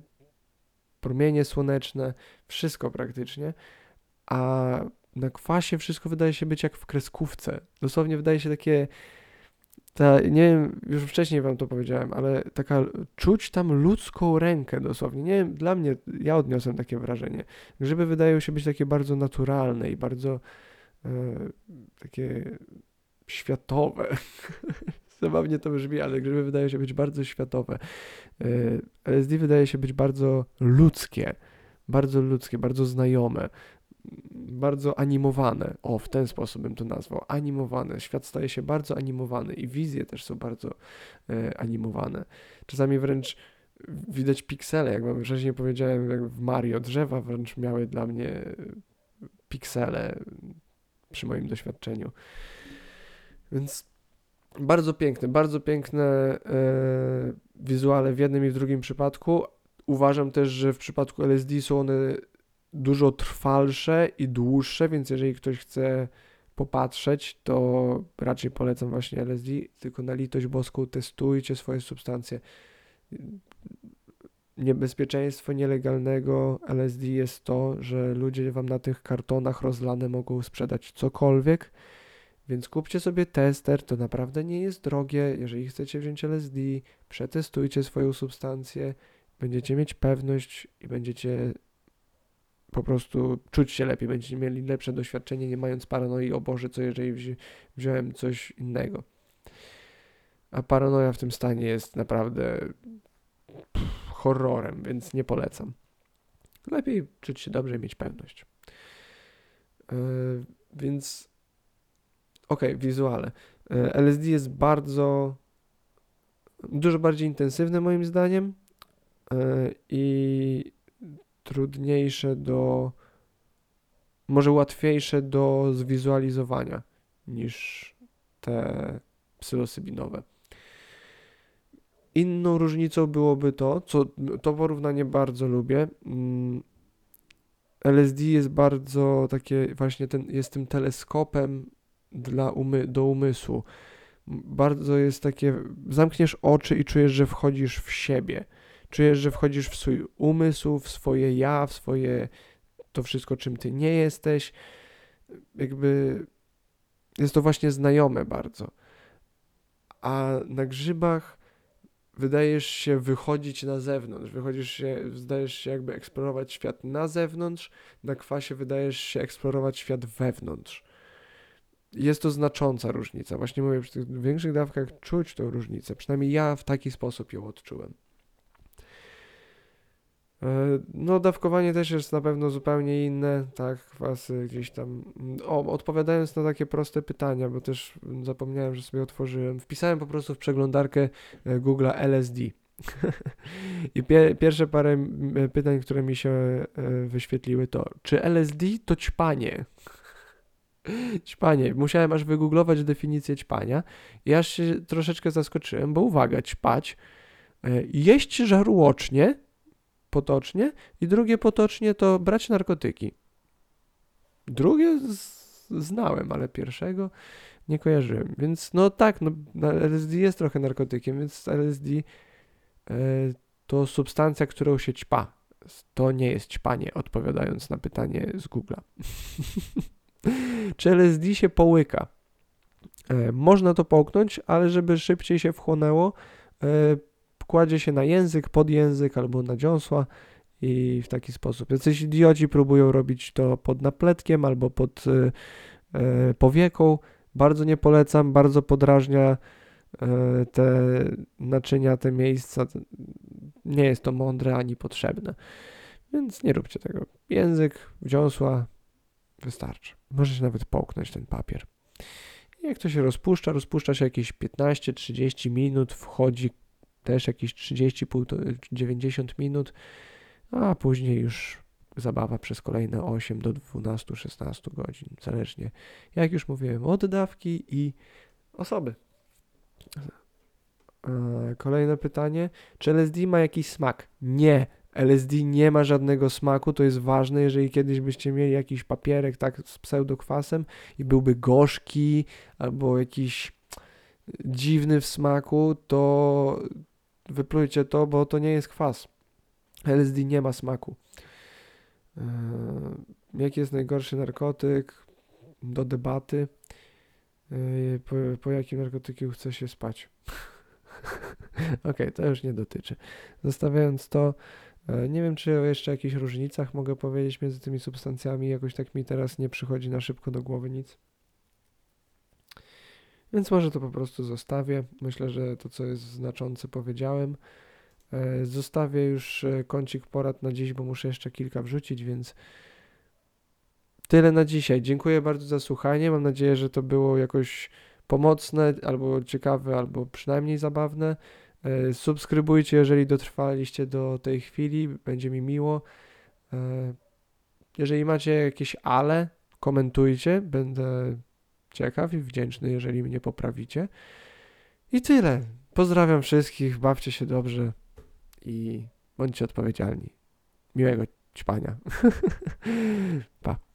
promienie słoneczne, wszystko praktycznie. A na kwasie wszystko wydaje się być jak w kreskówce. Dosłownie wydaje się takie ta, nie wiem, już wcześniej wam to powiedziałem, ale taka, czuć tam ludzką rękę dosłownie. Nie wiem, dla mnie, ja odniosłem takie wrażenie. Grzyby wydają się być takie bardzo naturalne i bardzo e, takie światowe. [LAUGHS] Zabawnie to brzmi, ale grzyby wydają się być bardzo światowe. E, LSD wydaje się być bardzo ludzkie, bardzo ludzkie, bardzo znajome bardzo animowane. O, w ten sposób bym to nazwał. Animowane. Świat staje się bardzo animowany i wizje też są bardzo e, animowane. Czasami wręcz widać piksele, jak wam wcześniej powiedziałem, jak w Mario drzewa wręcz miały dla mnie piksele przy moim doświadczeniu. Więc bardzo piękne, bardzo piękne e, wizuale w jednym i w drugim przypadku. Uważam też, że w przypadku LSD są one dużo trwalsze i dłuższe, więc jeżeli ktoś chce popatrzeć, to raczej polecam właśnie LSD, tylko na litość boską testujcie swoje substancje. Niebezpieczeństwo nielegalnego LSD jest to, że ludzie wam na tych kartonach rozlane mogą sprzedać cokolwiek, więc kupcie sobie tester, to naprawdę nie jest drogie. Jeżeli chcecie wziąć LSD, przetestujcie swoją substancję, będziecie mieć pewność i będziecie po prostu czuć się lepiej, będziecie mieli lepsze doświadczenie, nie mając paranoi, o Boże, co jeżeli wzi wziąłem coś innego. A paranoja w tym stanie jest naprawdę pff, horrorem, więc nie polecam. Lepiej czuć się dobrze i mieć pewność. Yy, więc ok, wizuale. Yy, LSD jest bardzo dużo bardziej intensywne moim zdaniem yy, i trudniejsze do może łatwiejsze do zwizualizowania niż te psylosybinowe. Inną różnicą byłoby to, co to porównanie bardzo lubię. Mm, LSD jest bardzo takie, właśnie ten, jest tym teleskopem dla umy, do umysłu. Bardzo jest takie, zamkniesz oczy i czujesz, że wchodzisz w siebie. Czujesz, że wchodzisz w swój umysł, w swoje ja, w swoje to wszystko, czym ty nie jesteś. Jakby jest to właśnie znajome bardzo. A na grzybach wydajesz się wychodzić na zewnątrz, wychodzisz się, zdajesz się jakby eksplorować świat na zewnątrz, na kwasie wydajesz się eksplorować świat wewnątrz. Jest to znacząca różnica. Właśnie mówię, przy tych większych dawkach czuć tą różnicę. Przynajmniej ja w taki sposób ją odczułem. E, no, dawkowanie też jest na pewno zupełnie inne, tak, kwasy gdzieś tam. O, odpowiadając na takie proste pytania, bo też zapomniałem, że sobie otworzyłem, wpisałem po prostu w przeglądarkę e, Google'a LSD. [LAUGHS] I pie pierwsze parę pytań, które mi się e, wyświetliły to, czy LSD to ćpanie? [LAUGHS] ćpanie. Musiałem aż wygooglować definicję ćpania i aż się troszeczkę zaskoczyłem, bo uwaga, ćpać, jeść żarłocznie, potocznie i drugie potocznie to brać narkotyki. Drugie znałem, ale pierwszego nie kojarzyłem. Więc no tak, no, LSD jest trochę narkotykiem, więc LSD e, to substancja, którą się ćpa. To nie jest ćpanie, odpowiadając na pytanie z Google'a. [LAUGHS] Czy LSD się połyka? E, można to połknąć, ale żeby szybciej się wchłonęło, e, kładzie się na język, pod język albo na dziąsła i w taki sposób. Jacyś idioci próbują robić to pod napletkiem albo pod y, y, powieką. Bardzo nie polecam, bardzo podrażnia y, te naczynia, te miejsca. Nie jest to mądre ani potrzebne. Więc nie róbcie tego. Język, dziąsła wystarczy. Możecie nawet połknąć ten papier. Jak to się rozpuszcza, rozpuszcza się jakieś 15-30 minut, wchodzi też jakieś 30, 90 minut, a później już zabawa przez kolejne 8 do 12, 16 godzin, zależnie, jak już mówiłem, od dawki i osoby. Kolejne pytanie. Czy LSD ma jakiś smak? Nie. LSD nie ma żadnego smaku, to jest ważne, jeżeli kiedyś byście mieli jakiś papierek tak z pseudokwasem i byłby gorzki albo jakiś dziwny w smaku, to wyplujcie to, bo to nie jest kwas. LSD nie ma smaku. Eee, jaki jest najgorszy narkotyk? Do debaty. Eee, po, po jakim narkotyku chce się spać? [LAUGHS] ok, to już nie dotyczy. Zostawiając to, e, nie wiem, czy o jeszcze jakichś różnicach mogę powiedzieć między tymi substancjami. Jakoś tak mi teraz nie przychodzi na szybko do głowy nic. Więc może to po prostu zostawię. Myślę, że to, co jest znaczące, powiedziałem. E, zostawię już e, kącik porad na dziś, bo muszę jeszcze kilka wrzucić, więc tyle na dzisiaj. Dziękuję bardzo za słuchanie. Mam nadzieję, że to było jakoś pomocne, albo ciekawe, albo przynajmniej zabawne. E, subskrybujcie, jeżeli dotrwaliście do tej chwili, będzie mi miło. Jeżeli macie jakieś ale, komentujcie, będę ciekaw i wdzięczny, jeżeli mnie poprawicie. I tyle. Pozdrawiam wszystkich, bawcie się dobrze i bądźcie odpowiedzialni. Miłego ćpania. [LAUGHS] pa.